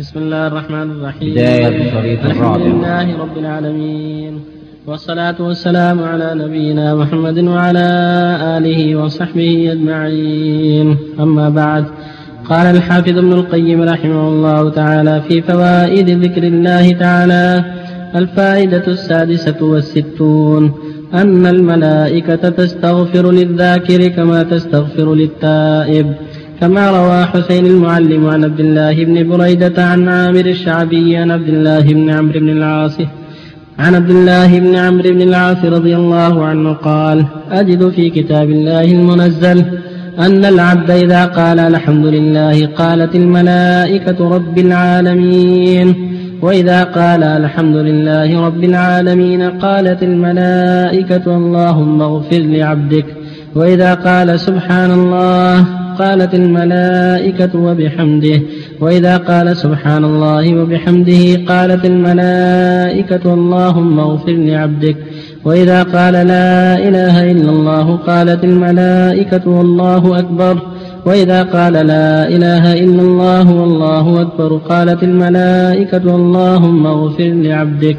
بسم الله الرحمن الرحيم. بداية الشريط الحمد لله رب العالمين. والصلاة والسلام على نبينا محمد وعلى آله وصحبه أجمعين. أما بعد قال الحافظ ابن القيم رحمه الله تعالى في فوائد ذكر الله تعالى الفائدة السادسة والستون أن الملائكة تستغفر للذاكر كما تستغفر للتائب. كما روى حسين المعلم عن عبد الله بن بريدة عن عامر الشعبي عن عبد الله بن عمرو بن العاص عن عبد الله بن عمرو بن العاص رضي الله عنه قال أجد في كتاب الله المنزل أن العبد إذا قال الحمد لله قالت الملائكة رب العالمين وإذا قال الحمد لله رب العالمين قالت الملائكة اللهم اغفر لعبدك وإذا قال سبحان الله قالت الملائكة وبحمده. وإذا قال سبحان الله وبحمده قالت الملائكة اللهم اغفر لعبدك. وإذا قال لا إله إلا الله قالت الملائكة والله أكبر. وإذا قال لا إله إلا الله والله أكبر قالت الملائكة اللهم اغفر لعبدك.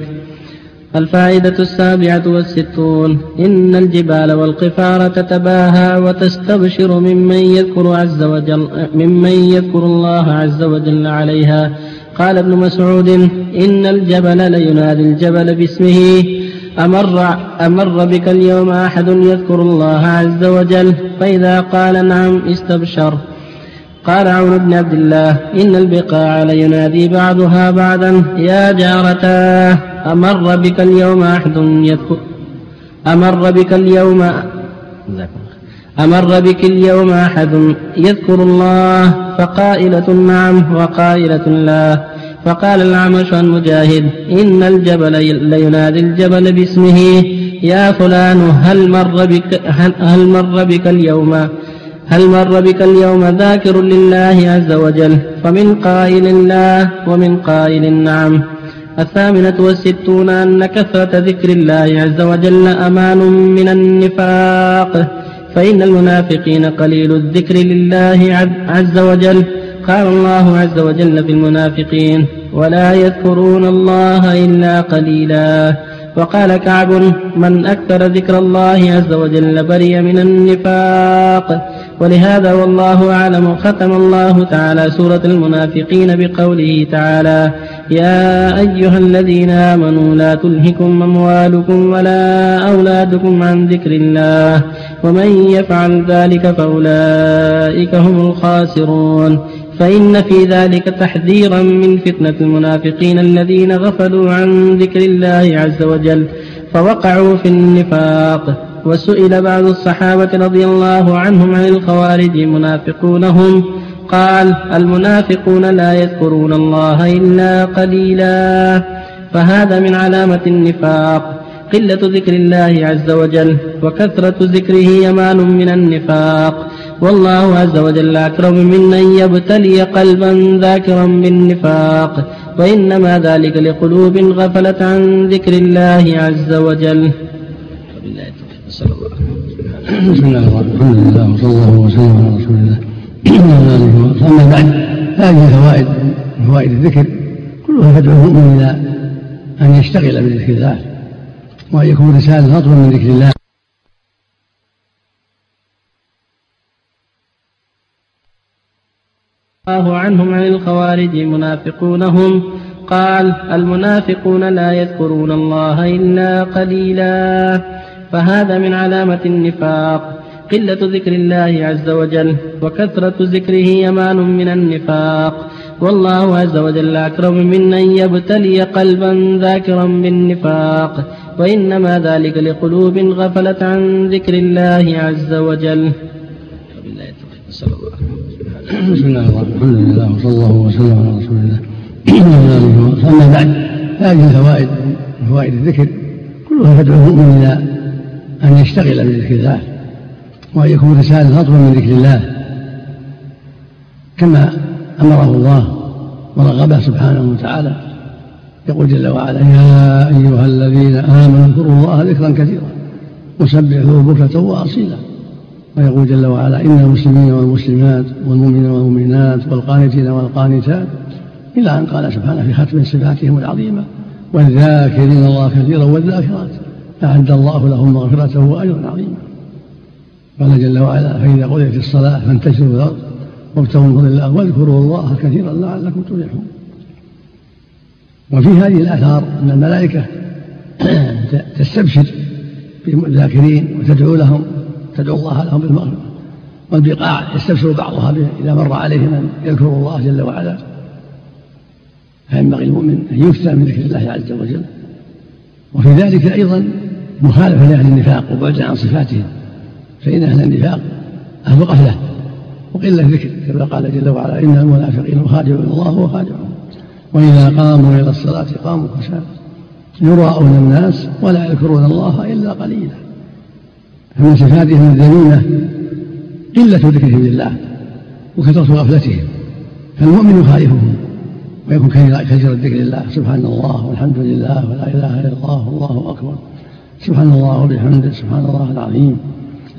الفائدة السابعة والستون. إن الجبال والقفار تتباهى وتستبشر ممن يذكر عز وجل ممن يذكر الله عز وجل عليها. قال ابن مسعود إن الجبل لينادي الجبل باسمه. أمر أمر بك اليوم أحد يذكر الله عز وجل. فإذا قال نعم استبشر. قال عون بن عبد الله إن البقاع لينادي بعضها بعضا. يا جارتاه. أمر بك اليوم أحد يذكر أمر بك اليوم أمر بك اليوم أحد يذكر الله فقائلة نعم وقائلة لا. فقال الأعمش عن مجاهد إن الجبل لينادي الجبل باسمه يا فلان هل مر بك هل مر بك اليوم هل مر بك اليوم ذاكر لله عز وجل؟ فمن قائل لا ومن قائل نعم. الثامنة والستون أن كثرة ذكر الله عز وجل أمان من النفاق فإن المنافقين قليل الذكر لله عز وجل. قال الله عز وجل في المنافقين ولا يذكرون الله إلا قليلا وقال كعب من أكثر ذكر الله عز وجل برئ من النفاق ولهذا والله أعلم ختم الله تعالى سورة المنافقين بقوله تعالى يا أيها الذين آمنوا لا تلهكم أموالكم ولا أولادكم عن ذكر الله ومن يفعل ذلك فأولئك هم الخاسرون فإن في ذلك تحذيرا من فتنة المنافقين الذين غفلوا عن ذكر الله عز وجل فوقعوا في النفاق وسئل بعض الصحابة رضي الله عنهم عن الخوارج منافقون هم قال المنافقون لا يذكرون الله إلا قليلا. فهذا من علامة النفاق. قلة ذكر الله عز وجل وكثرة ذكره يمان من النفاق. والله عز وجل أكرم من أن يبتلي قلبا ذاكرا بالنفاق. وإنما ذلك لقلوب غفلت عن ذكر الله عز وجل. بسم الله الرحمن الرحيم الحمد لله وصلى الله وسلم على رسول الله. أما بعد هذه فوائد فوائد الذكر كلها تدعو المؤمن إلى أن يشتغل بذكر الله وأن يكون رسالة اطول من ذكر الله. الله عنهم عن الخوارج منافقون هم قال المنافقون لا يذكرون الله إلا قليلا. فهذا من علامة النفاق. قلة ذكر الله عز وجل وكثرة ذكره يمان من النفاق. والله عز وجل أكرم من أن يبتلي قلبا ذاكرا بالنفاق. وإنما ذلك لقلوب غفلت عن ذكر الله عز وجل. بسم الله الرحمن الرحيم. الحمد لله وصلى الله وسلم على رسول الله. اما بعد هذه فوائد فوائد الذكر كلها تدعو المؤمن إلى أن يشتغل بذكر الله وأن يكون رسالة أطول من ذكر الله كما أمره الله ورغبه سبحانه وتعالى. يقول جل وعلا يا أيها الذين آمنوا اذكروا الله ذكرا كثيرا وسبحوه بكرة وأصيلا. ويقول جل وعلا إن المسلمين والمسلمات والمؤمنين والمؤمنات والقانتين والقانتات إلى أن قال سبحانه في ختم صفاتهم العظيمة والذاكرين الله كثيرا والذاكرات أعد الله لهم مغفرته وأجرا عظيما. قال جل وعلا فإذا قضيت الصلاة فانتشروا في الأرض وابتغوا من فضل الله واذكروا الله كثيرا لعلكم تفلحون. وفي هذه الآثار أن الملائكة تستبشر بالذاكرين وتدعو لهم تدعو الله لهم بالمغفرة والبقاع يستبشر بعضها إذا مر عليه من يذكر الله جل وعلا. فينبغي المؤمن أن يكثر من ذكر الله عز وجل. وفي ذلك أيضا مخالفة لأهل النفاق وبعد عن صفاتهم. فإن أهل النفاق أهل غفلة وقلة ذكر كما قال جل وعلا إن المنافقين يخادعون الله وخادعهم وإذا قاموا إلى الصلاة قاموا كسالى يراءون الناس ولا يذكرون الله إلا قليلا. فمن صفاتهم الذميمة قلة ذكرهم لله وكثرة غفلتهم. فالمؤمن يخالفهم ويكون كثير الذكر لله. سبحان الله والحمد لله ولا إله إلا الله والله أكبر. سبحان الله وبحمده. سبحان الله العظيم.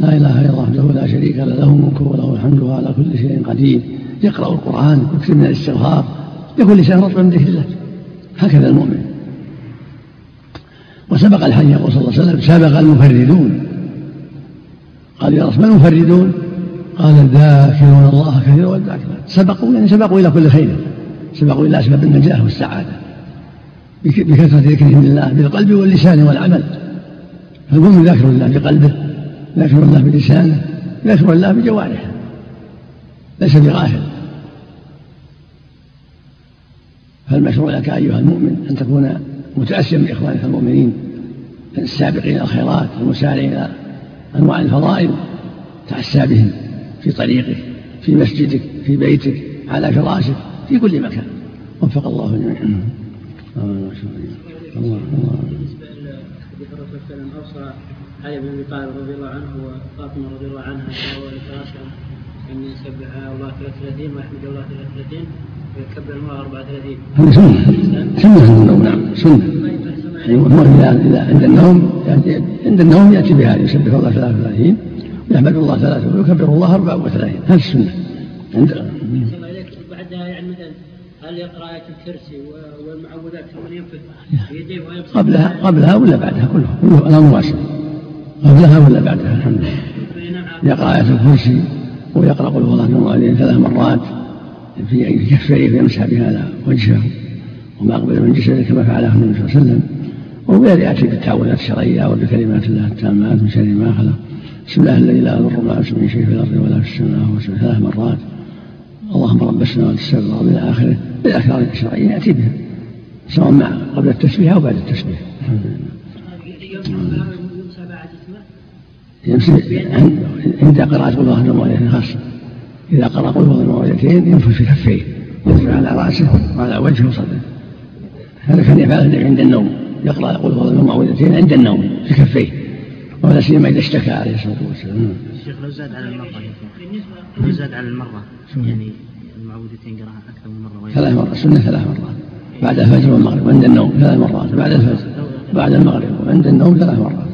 لا إله إلا الله وحده لا شريك له له الملك وله الحمد وهو على كل شيء قدير. يقرأ القرآن يكثر من الاستغفار يكون رطبا من ذكر الله. هكذا المؤمن. وسبق الحديث يقول صلى الله عليه وسلم سبق المفردون. قال يا رسول المفردون؟ قال الذاكرون الله كثيرا والذاكرات. سبقوا يعني سبقوا إلى كل خير. سبقوا إلى أسباب النجاة والسعادة. بكثرة ذكرهم لله بالقلب واللسان والعمل. فالمؤمن ذاكر الله بقلبه؟ ذاكر الله بلسانه ذاكر الله بجوارحه ليس بغافل فالمشروع لك أيها المؤمن أن تكون متاسيا باخوانك المؤمنين السابقين إلى الخيرات المسارعين إلى أنواع الفضائل تعسى بهم في طريقك في مسجدك في بيتك على فراشك في كل مكان. وفق الله جميعا. الله الله علي بن أبي طالب رضي الله عنه وفاطمة رضي الله عنها وثلاثه أن يسبح الله 33 ويحمد الله 33 ويكبر الله 34 هذه سنة. سنة عند النوم نعم. سنة. أيوه اذا عند النوم عند النوم يأتي بهذه يسبح الله 33 ويحمد الله 33 ويكبر الله 34 هذه السنة. عند بعدها يعني مثلا هل يقرأ آية الكرسي والمعوذات ثم ينفث بيديه ويمسح قبلها قبلها ولا بعدها؟ كله كله الأمر واسع. قبلها ولا بعدها؟ الحمد لله. يقرأ آية الكرسي ويقرأ قل هو الله ثلاث مرات في كفيه فيمسح على وجهه وما أقبل من جسده كما فعله النبي صلى الله عليه وسلم وغير ياتي بالتعوذات الشرعية وبكلمات الله التامات من شر ما خلق. بسم الله الذي لا يضر مع اسمه شيء في الأرض ولا في السماء ثلاث مرات. اللهم رب السماوات السبع والأرض إلى آخره. بالاذكار الشرعية يأتي بها سواء مع قبل التسبيح أو بعد التسبيح. يمسح عند قراءة قل الله المعوذتين خاصة إذا قرأ قل الله المعوذتين ينفث في كفيه ينفث على رأسه وعلى وجهه وصدره. هذا كان يفعله عند النوم. يقرأ قل الله المعوذتين عند النوم في كفيه. ولا سيما إذا اشتكى عليه الصلاة والسلام. الشيخ لو زاد على المرة لو زاد على المرة يعني المعوذتين قراها أكثر من مرة ثلاث مرات السنة ثلاث مرات. بعد الفجر والمغرب وعند النوم ثلاث مرات. بعد الفجر بعد المغرب وعند النوم ثلاث مرات.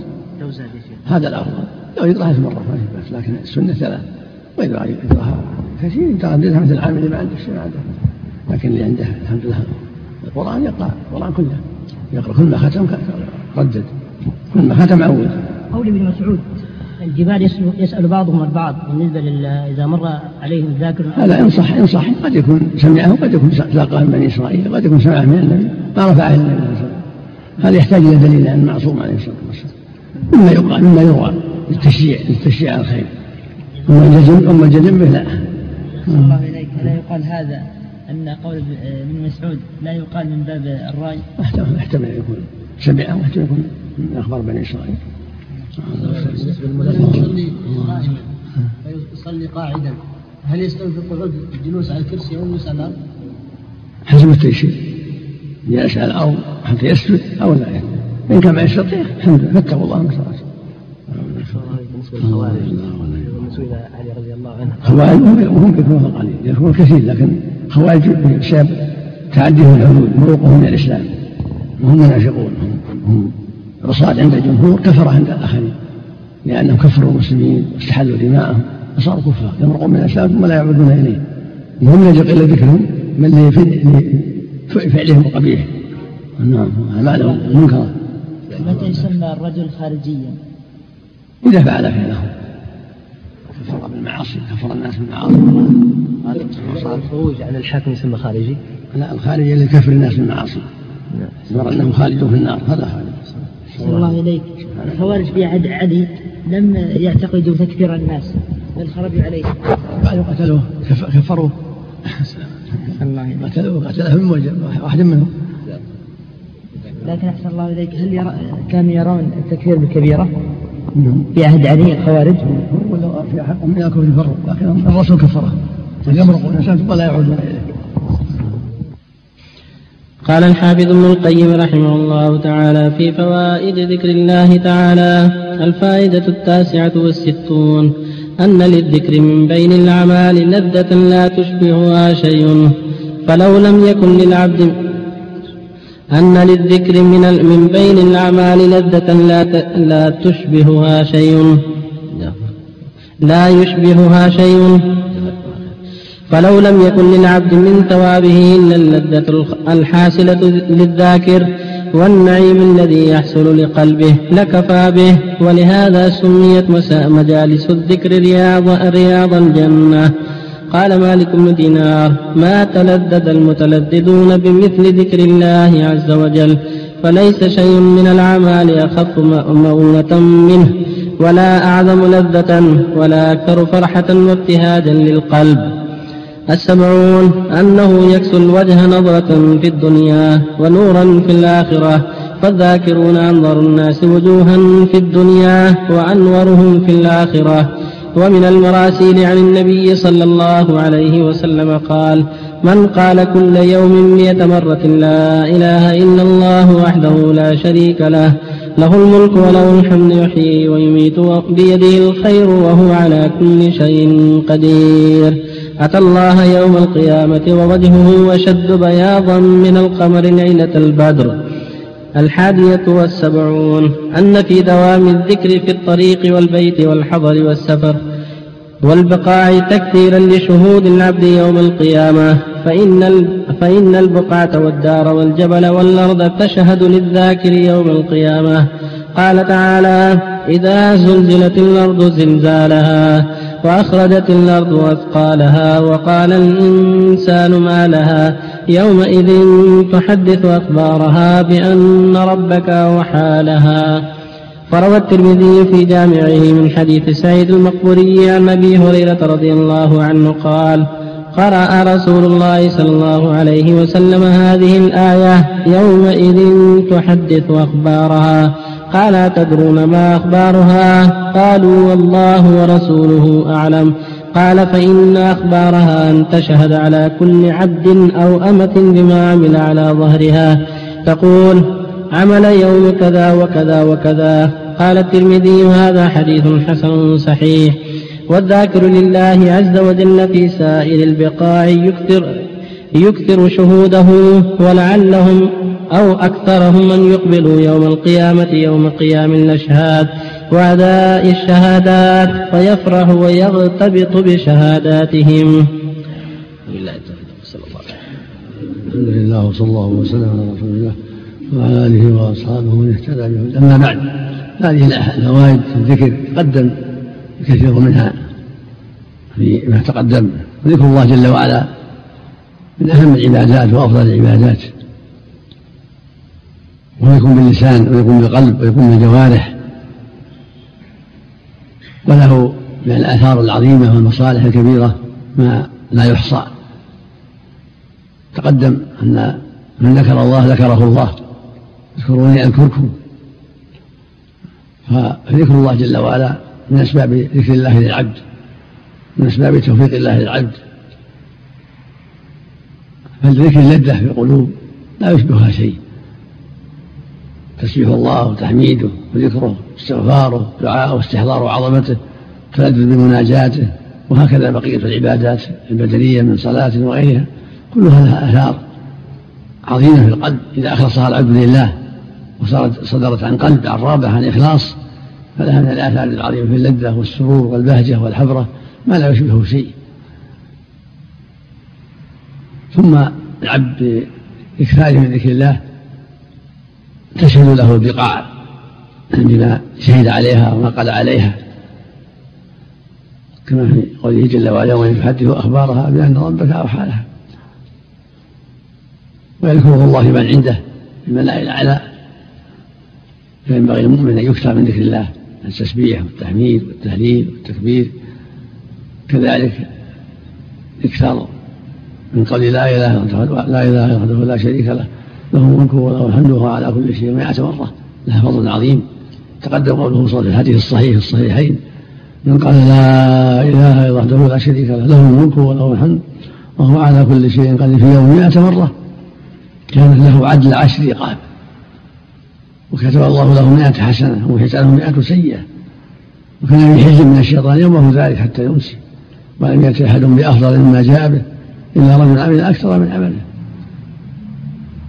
هذا الأفضل. لو يقرأها مرة ما في بأس لكن السنة ثلاث. وإذا يقرأها كثير. يترددها مثل العامل اللي ما عنده شيء ما عنده لكن اللي عنده الحمد لله. القرآن يقرأ القرآن كله. يقرأ. كل ما ختم ردد. كل ما ختم عود. قول ابن مسعود الجبال يسأل بعضهم البعض. بالنسبة إذا مر عليهم الذاكر هذا إن صح إن صح. قد يكون سمعه قد يكون ساقه من بني إسرائيل قد يكون سمعه من النبي. ما رفعه النبي صلى الله عليه وسلم. هذا يحتاج إلى دليل عن المعصوم عليه الصلاة والسلام؟ مما يقال مما يروى. للتشجيع للتشجيع على الخير. أما الجزم أما الجزم به لا. الله إليك لا يقال هذا أن قول ابن مسعود لا يقال من باب الرأي. احتمل أن يكون. سمعه واحتمل يكون. من أخبار بني إسرائيل. يصلي قائما ويصلي قاعدا. هل يستوي في القعود الجلوس على الكرسي أو الجلوس على الأرض؟ حسب التيسير. جالس على الأرض حتى يسجد أو لا يسجد. إن كان ما يستطيع الحمد لله. فاتقوا الله ما استطعتم بالنسبة للخوارج سئل علي رضي الله عنه. خوارج هم يكونون قليل يكونون كثير لكن خوارج بسبب تعديهم الحدود مروقهم من الإسلام. وهم منافقون هم الرصاد عند الجمهور كفر عند الآخرين. لأنهم كفروا المسلمين واستحلوا دماءهم فصاروا كفار. يمرقون من الإسلام ثم لا يعودون إليه. وهم يجب إلا ذكرهم بل لفعلهم القبيح نعم بعد منكرا متى يسمى الرجل خارجيا؟ إذا فعل فعله. كفر بالمعاصي كفر الناس بالمعاصي. الخروج عن الحاكم يسمى خارجي؟ لا الخارجي اللي كفر الناس بالمعاصي. يرى أنهم خالدون في النار هذا خالد الله إليك الخوارج في عهد علي لم يعتقدوا تكفير الناس بل خرجوا عليه. بعد قتلوه كفروه. الله قتلوه قتله من واحد منهم. لكن أحسن الله إليك هل يرى كانوا يرون التكفير بالكبيرة في عهد علي الخوارج؟ ولا في حق من يكفر يفرق لكن الرسول كفره يمرق الإنسان ثم لا يعود إليه قال الحافظ ابن القيم رحمه الله تعالى في فوائد ذكر الله تعالى الفائدة التاسعة والستون أن للذكر من بين الأعمال لذة لا تشبهها شيء فلو لم يكن للعبد أن للذكر من من بين الأعمال لذة لا لا تشبهها شيء. لا يشبهها شيء. فلو لم يكن للعبد من ثوابه إلا اللذة الحاصلة للذاكر والنعيم الذي يحصل لقلبه لكفى به. ولهذا سميت مجالس الذكر رياض رياض الجنة. قال مالك بن دينار ما تلذذ المتلذذون بمثل ذكر الله عز وجل فليس شيء من الأعمال أخف مؤونة منه ولا أعظم لذة ولا أكثر فرحة وابتهاجا للقلب. السبعون أنه يكسو الوجه نظرة في الدنيا ونورا في الآخرة فالذاكرون أنظر الناس وجوها في الدنيا وأنورهم في الآخرة ومن المراسيل عن النبي صلى الله عليه وسلم قال من قال كل يوم مئة مرة لا إله إلا الله وحده لا شريك له له الملك وله الحمد يحيي ويميت بيده الخير وهو على كل شيء قدير. أتى الله يوم القيامة ووجهه أشد بياضا من القمر ليلة البدر. الحادية والسبعون أن في دوام الذكر في الطريق والبيت والحضر والسفر والبقاع تكثيرا لشهود العبد يوم القيامة فإن, فإن البقعة والدار والجبل والأرض تشهد للذاكر يوم القيامة. قال تعالى إذا زلزلت الأرض زلزالها وأخرجت الأرض أثقالها وقال الإنسان ما لها. يومئذ تحدث أخبارها بأن ربك أوحى لها فروى الترمذي في جامعه من حديث سعيد المقبوري عن أبي هريرة رضي الله عنه قال قرأ رسول الله صلى الله عليه وسلم هذه الآية يومئذ تحدث أخبارها. قال أتدرون ما أخبارها؟ قالوا والله ورسوله أعلم. قال فإن أخبارها أن تشهد على كل عبد أو أمة بما عمل على ظهرها. تقول عمل يوم كذا وكذا وكذا. قال الترمذي هذا حديث حسن صحيح. والذاكر لله عز وجل في سائر البقاع يكثر يكثر شهوده ولعلهم أو أكثرهم من يقبلوا يوم القيامة يوم قيام الأشهاد. وأداء الشهادات فيفرح ويغتبط بشهاداتهم. الحمد لله وصلى الله وسلم على رسول الله وعلى آله وأصحابه من اهتدى به أما بعد هذه الفوائد الذكر تقدم كثير منها فيما تقدم. ذكر الله جل وعلا من أهم العبادات وأفضل العبادات. ويكون باللسان ويكون بالقلب ويكون بالجوارح. وله من الآثار العظيمة والمصالح الكبيرة ما لا يحصى. تقدم أن من ذكر الله ذكره الله. اذكروني أذكركم. فذكر الله جل وعلا من أسباب ذكر الله للعبد من أسباب توفيق الله للعبد. فالذكر لذة في القلوب لا يشبهها شيء. تسبيح الله وتحميده وذكره واستغفاره دعاءه واستحضار عظمته تلذذ بمناجاته وهكذا بقية العبادات البدنية من صلاة وغيرها. كلها لها آثار عظيمة في القلب. إذا أخلصها العبد لله وصارت صدرت عن قلب عن رابع عن إخلاص فلها من الآثار العظيمة في اللذة والسرور والبهجة والحبرة ما لا يشبهه شيء. ثم العبد بإكثاره من ذكر الله تشهد له البقاع بما شهد عليها وما قال عليها. كما في قوله جل وعلا وإن تحدث أخبارها بأن ربك أوحى لها. ويذكره الله من عنده في الملأ الأعلى فينبغي للمؤمن أن يكثر من ذكر الله التسبيح والتحميد والتهليل والتكبير. كذلك إكثار من قول لا إله إلا لا إله إلا الله لا شريك له. له الملك وله الحمد وهو على كل شيء مائة مرة. له فضل عظيم. تقدم قوله صلى في الحديث الصحيح الصحيحين من قال لا إله إلا وحده لا شريك له له الملك وله الحمد وهو على كل شيء قدير في يوم مائة مرة. كان له عدل عشر رقاب. وكتب الله له مائة حسنة ومحيت له مائة سيئة. وكان في من الشيطان يومه ذلك حتى يمسي. ولم يأتي أحد بأفضل مما جاء به إلا رجل عمل أكثر من عمله.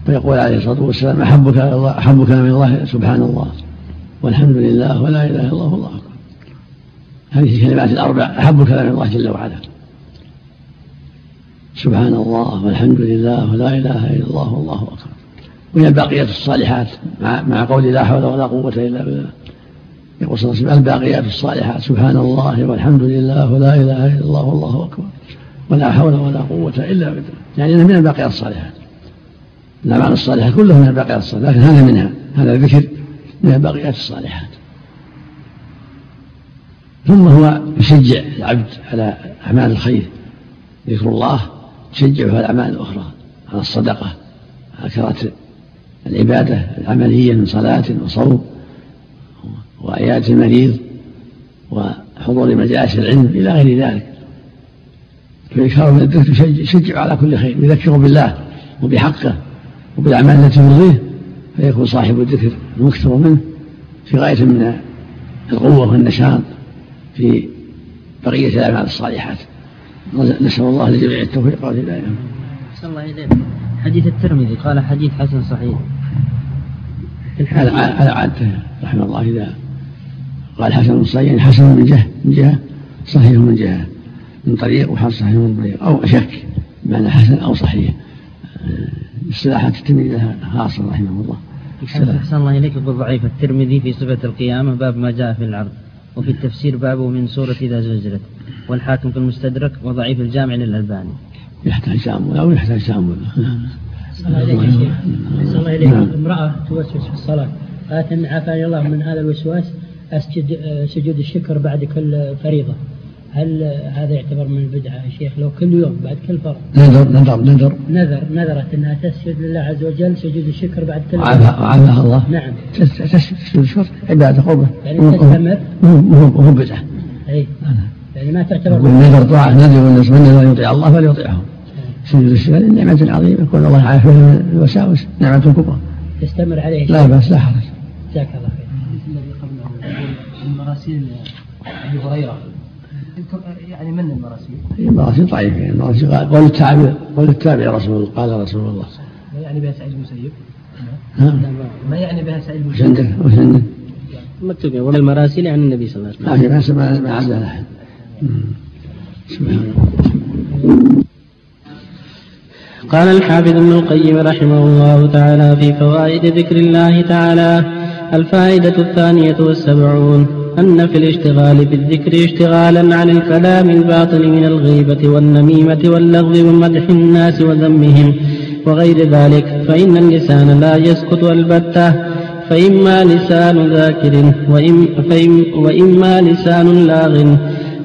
فيقول عليه الصلاة والسلام أحبك الله أحبك من الله سبحان الله. والحمد لله ولا إله إلا الله والله أكبر. هذه الكلمات الأربع أحب كلام الله جل وعلا. سبحان الله والحمد لله ولا إله إلا الله والله أكبر. وهي الباقيات الصالحات مع, مع قول لا حول ولا قوة إلا بالله. يقول صلى الله عليه وسلم الباقيات الصالحات سبحان الله والحمد لله ولا إله إلا الله والله أكبر. ولا حول ولا قوة إلا بالله. يعني من الباقيات الصالحات. الأعمال الصالحة كلها من الباقيات الصالحات لكن هذا منها هذا الذكر من الباقيات الصالحات. ثم هو يشجع العبد على أعمال الخير ذكر الله يشجعه على الأعمال الأخرى على الصدقة على كرات العبادة العملية من صلاة وصوم وعيادة المريض وحضور مجالس العلم إلى غير ذلك. فإكثار من الذكر يشجع على كل خير يذكر بالله وبحقه. وبالأعمال التي يرضيه فيكون صاحب الذكر المكثر منه في غاية من القوة والنشاط في بقية الأعمال الصالحات. نسأل الله لجميع التوفيق والهداية الله إليك حديث الترمذي قال حديث حسن صحيح. هذا على عادته رحمه الله إذا قال حسن صحيح حسن من جهة من جهة صحيح من جهة. من طريق وحسن صحيح من طريق أو شك بمعنى حسن أو صحيح. اصطلاحات الترمذي لها خاصة رحمه الله. أحسن الله إليك. يقول ضعيف الترمذي في صفة القيامة باب ما جاء في العرض. وفي التفسير بابه من سورة إذا زلزلت. والحاكم في المستدرك وضعيف الجامع للألباني. يحتاج تأمل أو يحتاج تأمل شيخ. الله إليك. امرأة توسوس في الصلاة. قالت إن عافاني الله من هذا الوسواس أسجد سجود الشكر بعد كل فريضة. هل هذا يعتبر من البدعة يا شيخ؟ لو كل يوم بعد كل فرض. نذر نذر نذر. نذر نذرت أنها تسجد لله عز وجل سجود الشكر بعد كل وعافاها الله. نعم. تسجد الشكر عبادة قربة يعني تستمر؟ وهو بدعة. أي. يعني ما تعتبر النذر طاعة نذر والناس من نذر يطيع الله فليطيعه. سجود الشكر نعمة عظيمة يكون الله عافية من الوساوس نعمة كبرى. تستمر عليه. لا بأس لا حرج. جزاك الله خير. الذي قبله المراسيل أبي هريرة. يعني من المراسيل؟ المراسيل ضعيفة يعني المراسيل قول التابع قول التابع رسول الله قال رسول الله ما يعني بها سعيد المسيب؟ ما يعني بها سعيد المسيب؟ وش عندك؟ وش عندك؟ مكتوب ومن المراسيل عن النبي صلى الله عليه وسلم. ما ما عدا أحد. سبحان الله. قال الحافظ ابن القيم رحمه الله تعالى في فوائد ذكر الله تعالى الفائدة الثانية والسبعون أن في الاشتغال بالذكر اشتغالا عن الكلام الباطل من الغيبة والنميمة واللغو ومدح الناس وذمهم وغير ذلك فإن اللسان لا يسكت البتة فإما لسان ذاكر وإم فإم وإما لسان لاغ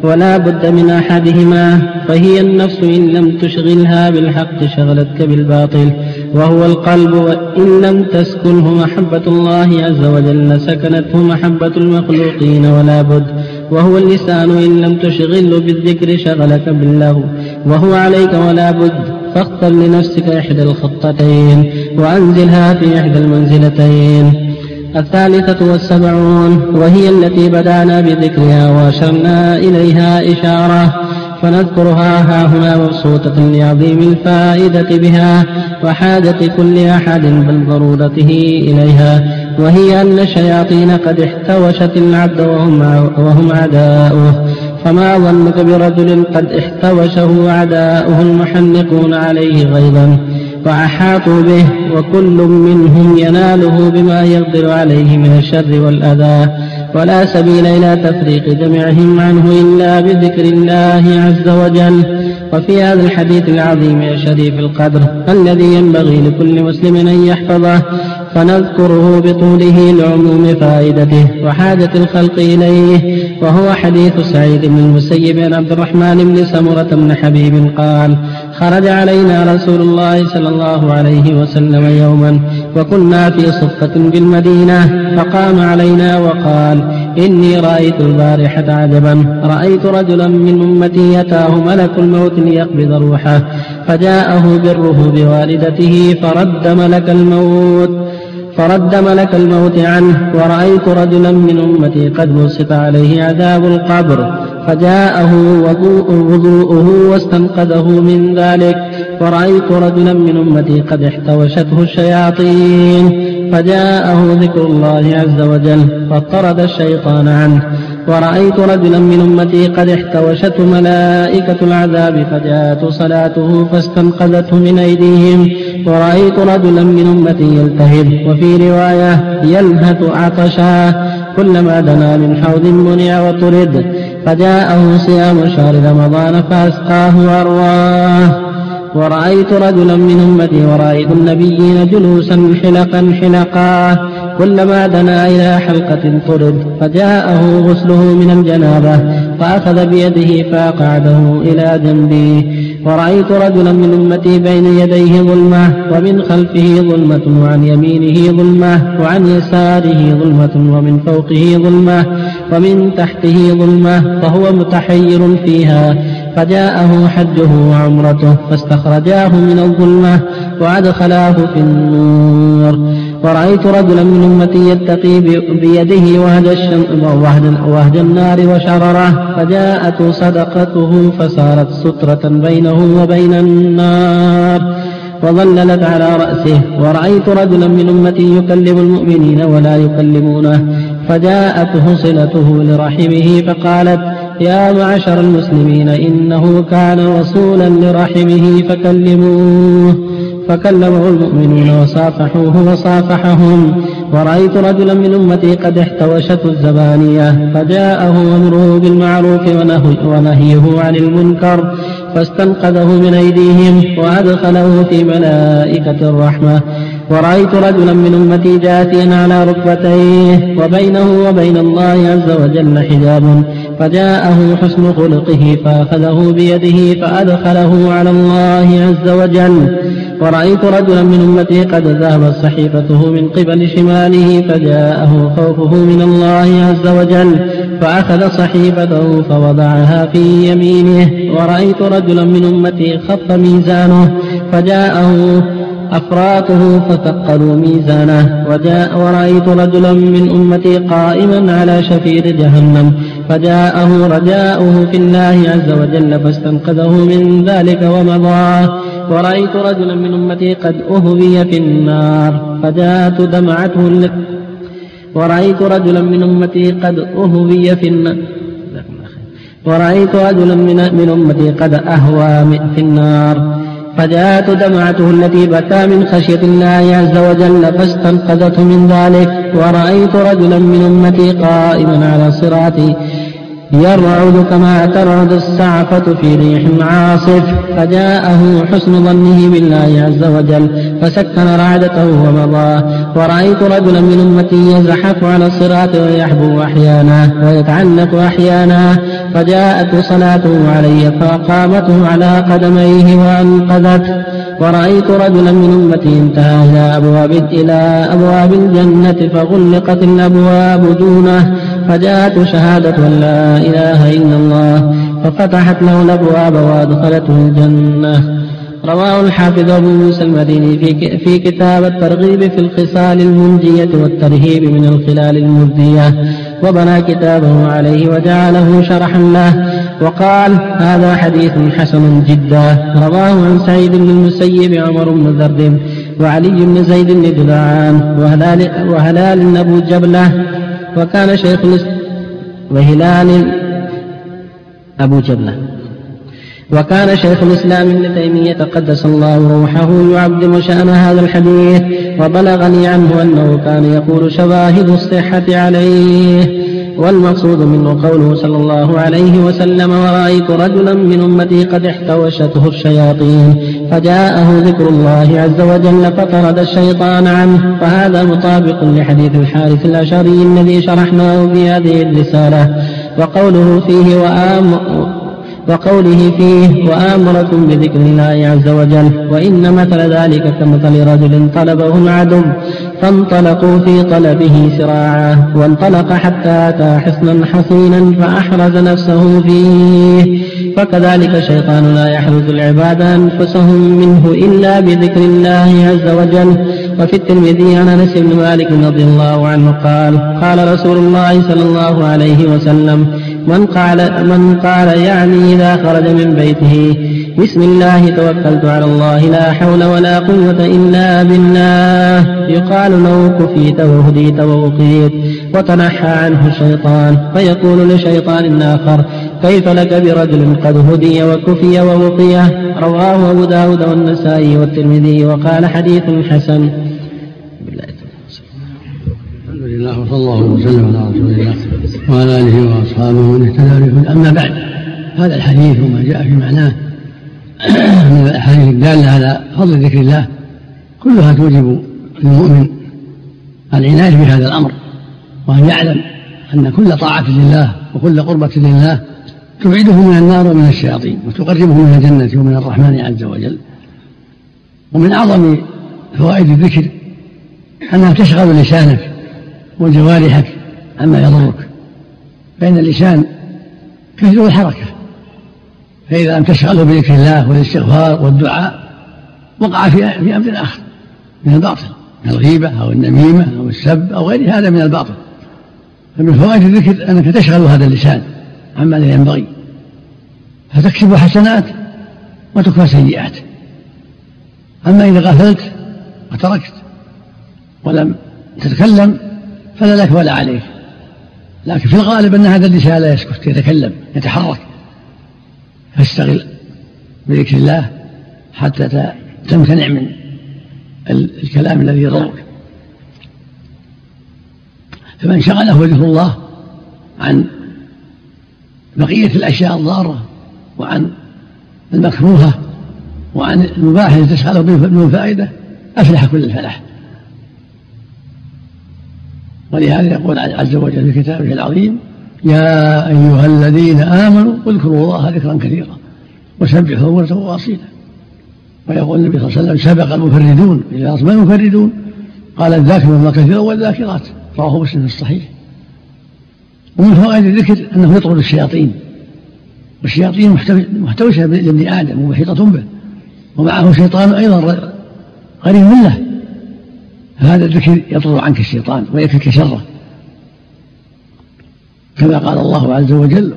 ولا بد من أحدهما فهي النفس إن لم تشغلها بالحق شغلتك بالباطل. وهو القلب وإن لم تسكنه محبة الله عز وجل سكنته محبة المخلوقين ولا بد. وهو اللسان إن لم تشغله بالذكر شغلك بالله وهو عليك ولا بد فاختر لنفسك إحدى الخطتين وأنزلها في إحدى المنزلتين. الثالثة والسبعون وهي التي بدأنا بذكرها وأشرنا إليها إشارة. فنذكرها ها هنا مبسوطة لعظيم الفائدة بها وحاجة كل أحد بل ضرورته إليها وهي أن الشياطين قد احتوشت العبد وهم, وهم أعداؤه. فما ظنك برجل قد احتوشه أعداؤه المحنقون عليه غيظا وأحاطوا به وكل منهم يناله بما يقدر عليه من الشر والأذى. ولا سبيل إلى تفريق جميعهم عنه إلا بذكر الله عز وجل. وفي هذا الحديث العظيم الشريف القدر الذي ينبغي لكل مسلم أن يحفظه فنذكره بطوله لعموم فائدته وحاجة الخلق إليه وهو حديث سعيد بن المسيب عن عبد الرحمن بن سمرة بن حبيب قال خرج علينا رسول الله صلى الله عليه وسلم يوما وكنا في صفة بالمدينة فقام علينا وقال إني رأيت البارحة عجبا رأيت رجلا من أمتي يتاه ملك الموت ليقبض روحه فجاءه بره بوالدته فرد ملك الموت فرد ملك الموت عنه ورأيت رجلا من أمتي قد بسط عليه عذاب القبر فجاءه وضوءه واستنقذه من ذلك. ورأيت رجلا من أمتي قد احتوشته الشياطين. فجاءه ذكر الله عز وجل فطرد الشيطان عنه. ورأيت رجلا من أمتي قد احتوشته ملائكة العذاب فجاءت صلاته فاستنقذته من أيديهم. ورأيت رجلا من أمتي يلتهب وفي رواية يلهث عطشا. كلما دنا من حوض منع وطرد. فجاءه صيام شهر رمضان فأسقاه وأرواه. ورأيت رجلا من أمتي ورأيت النبيين جلوسا حلقا حلقا. كلما دنا إلى حلقة طرد فجاءه غسله من الجنابة فأخذ بيده فأقعده إلى جنبي ورأيت رجلا من أمتي بين يديه ظلمة ومن خلفه ظلمة وعن يمينه ظلمة وعن يساره ظلمة ومن فوقه ظلمة ومن تحته ظلمة فهو متحير فيها. فجاءه حجه وعمرته فاستخرجاه من الظلمة وأدخلاه في النور. ورأيت رجلا من أمتي يتقي بيده وهد, وهد, وهد النار وشرره فجاءت صدقته فصارت سترة بينه وبين النار وظللت على رأسه. ورأيت رجلا من أمتي يكلم المؤمنين ولا يكلمونه فجاءته صلته لرحمه فقالت يا معشر المسلمين إنه كان وصولا لرحمه فكلموه. فكلمه المؤمنون وصافحوه وصافحهم. ورأيت رجلا من أمتي قد احتوشته الزبانية فجاءه أمره بالمعروف ونهيه عن المنكر فاستنقذه من أيديهم وأدخله في ملائكة الرحمة. ورأيت رجلا من أمتي جاثيا على ركبتيه وبينه وبين الله عز وجل حجاب. فجاءه حسن خلقه فأخذه بيده فأدخله على الله عز وجل. ورأيت رجلا من أمتي قد ذهبت صحيفته من قبل شماله فجاءه خوفه من الله عز وجل فأخذ صحيفته فوضعها في يمينه. ورأيت رجلا من أمتي خف ميزانه فجاءه أفراطه فثقلوا ميزانه وجاء ورأيت رجلا من أمتي قائما على شفير جهنم فجاءه رجاؤه في الله عز وجل فاستنقذه من ذلك ومضى. ورأيت رجلا من أمتي قد أهوي في النار فجاءت دمعته ورأيت رجلا من أمتي قد أهوي في النار. ورأيت رجلا من, من أمتي قد أهوى في النار. فجاءت دمعته التي بكى من خشية الله عز وجل فاستنقذته من ذلك. ورأيت رجلا من أمتي قائما على صراطي. يرعد كما ترعد السعفة في ريح عاصف فجاءه حسن ظنه بالله عز وجل فسكن رعدته ومضى. ورأيت رجلا من أمتي يزحف على الصراط ويحبو أحيانا ويتعنق أحيانا. فجاءت صلاته علي فأقامته على قدميه وأنقذته. ورأيت رجلا من أمتي انتهى إلى أبواب إلى أبواب الجنة فغلقت الأبواب دونه فجاءت شهادة لا إله إلا الله ففتحت له الأبواب وأدخلته الجنة. رواه الحافظ أبو موسى المديني في في كتاب الترغيب في الخصال المنجية والترهيب من الخلال المردية. وبنى كتابه عليه وجعله شرحا له. وقال هذا حديث حسن جدا. رواه عن سعيد بن المسيب عمر بن ذر وعلي بن زيد بن جدعان وهلال, وهلال أبو جبلة وكان شيخ وهلال أبو جبلة. وكان شيخ الإسلام ابن تيمية قدس الله روحه يعظم شأن هذا الحديث وبلغني عنه أنه كان يقول شواهد الصحة عليه. والمقصود منه قوله صلى الله عليه وسلم ورأيت رجلا من أمتي قد احتوشته الشياطين فجاءه ذكر الله عز وجل فطرد الشيطان عنه. فهذا مطابق لحديث الحارث الأشعري الذي شرحناه في هذه الرسالة. وقوله فيه وآم وقوله فيه وآمركم بذكر الله عز وجل وإن مثل ذلك كمثل رجل طلبه العدو. فانطلقوا في طلبه سراعا وانطلق حتى أتى حصنا حصينا فأحرز نفسه فيه. فكذلك الشيطان لا يحرز العباد أنفسهم منه إلا بذكر الله عز وجل. وفي الترمذي عن أنس بن مالك رضي الله عنه قال قال رسول الله صلى الله عليه وسلم من قال من قال يعني إذا خرج من بيته بسم الله توكلت على الله لا حول ولا قوة إلا بالله. يقال له كفيت وهديت ووقيت وتنحى عنه الشيطان فيقول لشيطان آخر كيف لك برجل قد هدي وكفي ووقي رواه أبو داود والنسائي والترمذي وقال حديث حسن. الحمد لله وصلى الله وسلم على رسول الله وعلى آله وأصحابه ومن اهتدى أما بعد هذا الحديث وما جاء في معناه من الاحاديث الداله على فضل ذكر الله كلها توجب للمؤمن العناية بهذا الأمر وأن يعلم أن كل طاعة لله وكل قربة لله تبعده من النار ومن الشياطين وتقربه من الجنة ومن الرحمن عز وجل. ومن أعظم فوائد الذكر أنها تشغل لسانك وجوارحك عما يضرك فإن اللسان كثير الحركة. فإذا لم تشغله بذكر الله والاستغفار والدعاء وقع في في أمر آخر من الباطل من الغيبة أو النميمة أو السب أو غير هذا من الباطل. فمن فوائد الذكر أنك تشغل هذا اللسان عما لا ينبغي. فتكسب حسنات وتكفى سيئات. أما إذا غفلت وتركت ولم تتكلم فلا لك ولا عليك. لكن في الغالب أن هذا اللسان لا يسكت يتكلم يتحرك. فاشتغل بذكر الله حتى تمتنع من الكلام الذي يضرك. فمن شغله ذكر الله عن بقية الأشياء الضارة وعن المكروهة وعن المباح الذي تشغله بدون فائدة أفلح كل الفلاح. ولهذا يقول عز وجل في كتابه العظيم يا أيها الذين آمنوا اذكروا الله ذكرا كثيرا وسبحوا بكرة وأصيلا. ويقول النبي صلى الله عليه وسلم سبق المفردون إلى ما المفردون قال الذاكرون الله كثيرا والذاكرات رواه مسلم في الصحيح. ومن فوائد الذكر أنه يطرد الشياطين. والشياطين محتوشة لابن آدم ومحيطة به. ومعه شيطان أيضا قريب له فهذا الذكر يطرد عنك الشيطان ويكفيك شره. كما قال الله عز وجل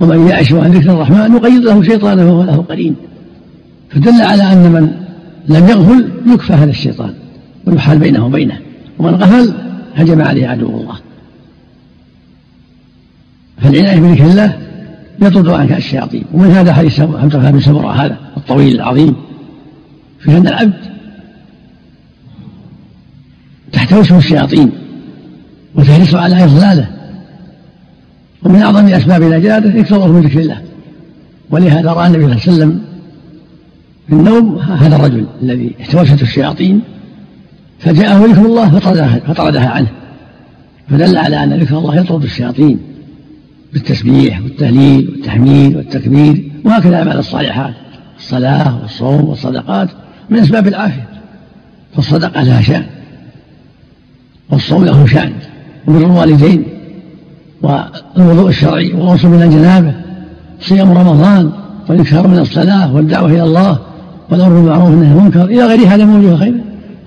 ومن يعش عن ذكر الرحمن نقيض له شيطانا وهو له قرين. فدل على أن من لم يغفل يكفى هذا الشيطان ويحال بينه وبينه. ومن غفل هجم عليه عدو الله. فالعناية بذكر الله يطرد عنك الشياطين. ومن هذا حديث حمزة بن سمرة هذا الطويل العظيم. في أن العبد تحتوشه الشياطين وتحرص على إضلاله. ومن أعظم أسباب نجاته إكثاره من ذكر الله. ولهذا رأى النبي صلى الله عليه وسلم في النوم هذا الرجل الذي احتوشته الشياطين فجاءه ذكر الله فطردها, فطردها عنه. فدل على أن ذكر الله يطرد الشياطين بالتسبيح والتهليل والتحميد والتكبير وهكذا الأعمال الصالحات الصلاة والصوم والصدقات من أسباب العافية. فالصدقة لها شأن والصوم له شأن وبر الوالدين والوضوء الشرعي والغسل من الجنابة صيام رمضان والإكثار من الصلاة والدعوة إلى الله والأمر بالمعروف والنهي عن المنكر إلى غير هذا من وجوه خير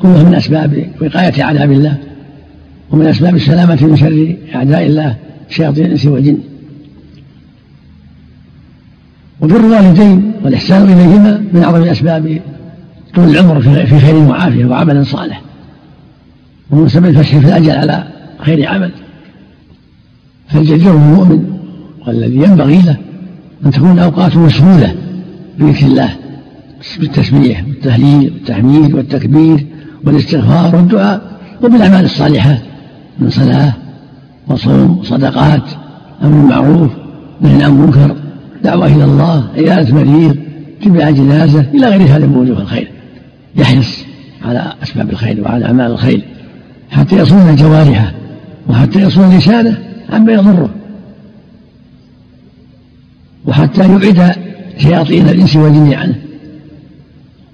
كلها من أسباب وقاية عذاب الله ومن أسباب السلامة من شر أعداء الله شياطين الإنس والجن. وبر الوالدين والإحسان إليهما من أعظم الأسباب طول العمر في خير وعافية وعمل صالح. ومن سبب الفتح في الأجل على خير عمل. فالجدير المؤمن والذي ينبغي له أن تكون الأوقات مشغولة بذكر الله بالتسبيح والتهليل والتحميد والتكبير والاستغفار والدعاء وبالأعمال الصالحة من صلاة وصوم وصدقات أمر بالمعروف نهي عن منكر دعوة إلى الله عيادة مريض اتباع جنازة إلى غير هذا من وجوه الخير يحرص على أسباب الخير وعلى أعمال الخير حتى يصون جوارحه وحتى يصون لسانه عما يضره وحتى يبعد شياطين الإنس والجن عنه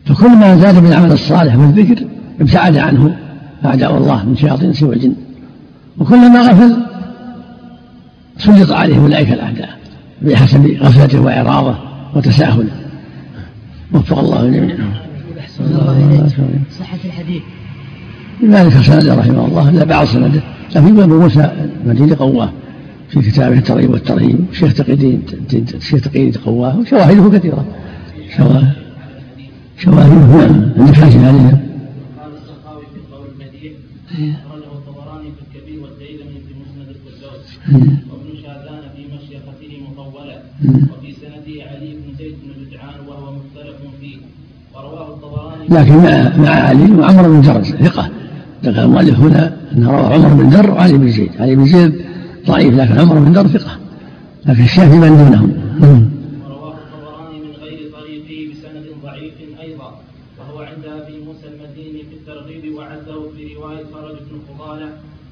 فكل ما زاد من العمل الصالح والذكر ابتعد عنه. أعداء الله من شياطين الإنس والجن. وكلما غفل سلط عليه أولئك الأعداء بحسب غفلته وإعراضه وتساهله. وفق الله الجميع صحة الحديث. لذلك سند رحمه الله إلا بعض سنده. لكن أبو موسى المديني قواه في كتابه الترغيب والترهيب الشيخ تقي الدين الشيخ تقي الدين قواه وشواهده كثيرة. شواهد شواهده نعم عندك حاجة عليها وابن شاذان في مشيخته مطولة وفي سنده علي بن زيد بن جدعان وهو مختلف فيه ورواه الطبراني لكن مع مع علي وعمر بن جرز ثقة. ذكر المؤلف هنا رواه عمر بن در وعلي بن زيد. علي بن زيد ضعيف لكن عمر بن در ثقة. لكن الشافعي من دونهم. ورواه الطبراني من غير طريقه بسند ضعيف أيضا وهو عند أبي موسى المديني في الترغيب وعده في رواية فرج بن فضالة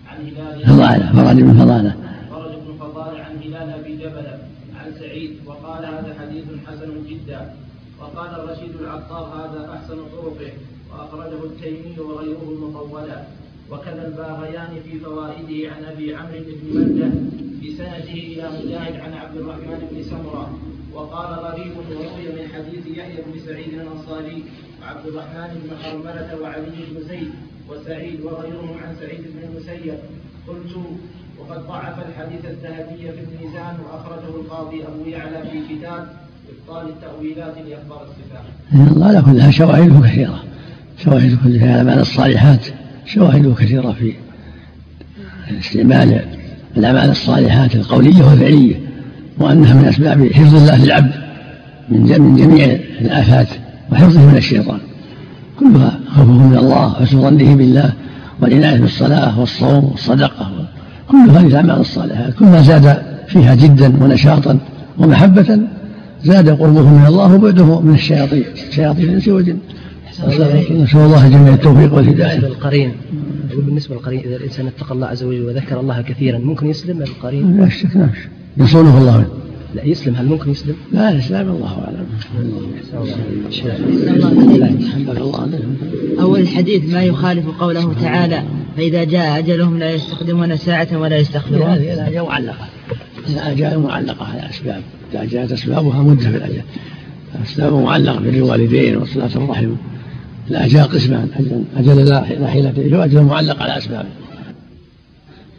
عن هلال فضالة فرج بن فضالة. فرج بن فضالة عن هلال أبي جبل عن سعيد وقال هذا حديث حسن جدا وقال الرشيد العطار هذا أحسن طرقه وأخرجه التيمي وغيره مطولا وكذا الباغيان في فوائده عن أبي عمرو بن منده بسنده إلى مجاهد عن عبد الرحمن بن سمرة. وقال غريب وروي من حديث يحيى بن سعيد الأنصاري وعبد الرحمن بن حرملة وعلي بن زيد وسعيد وغيرهم عن سعيد بن المسيب. قلت وقد ضعف الحديث الذهبي في الميزان وأخرجه القاضي أبو يعلى في كتاب إبطال التأويلات لأخبار الصفات. الله على كلها شواهده كثيرة شواهد كلها على معنى الصالحات. شواهده كثيرة في استعمال الأعمال الصالحات القولية والفعلية وأنها من أسباب حفظ الله للعبد من جميع الآفات وحفظه من الشيطان. كلها خوفه من الله وحسن ظنه بالله والعناية بالصلاة والصوم والصدقة كل هذه الأعمال الصالحات. كلما زاد فيها جدا ونشاطا ومحبة زاد قربه من الله وبعده من الشياطين شياطين الإنس والجن. نسأل الله جميع التوفيق والهداية. أقول بالنسبة للقرين إذا الإنسان اتقى الله عز وجل وذكر الله كثيرا ممكن يسلم القرين؟ لا شك لا شك. يصونه الله. منه لا يسلم. هل ممكن يسلم؟ لا الإسلام الله الله أول الحديث ما يخالف قوله تعالى فإذا جاء أجلهم لا يستخدمون ساعة ولا يستغفرون. هذه الآية معلقة. الآجال معلقة على أسباب. إذا جاءت أسبابها مدة في الأجل. أسباب معلقة بر الوالدين وصلاة الرحم. الأجال قسمان أجل لا حيلة فيه وأجل معلق على أسبابه.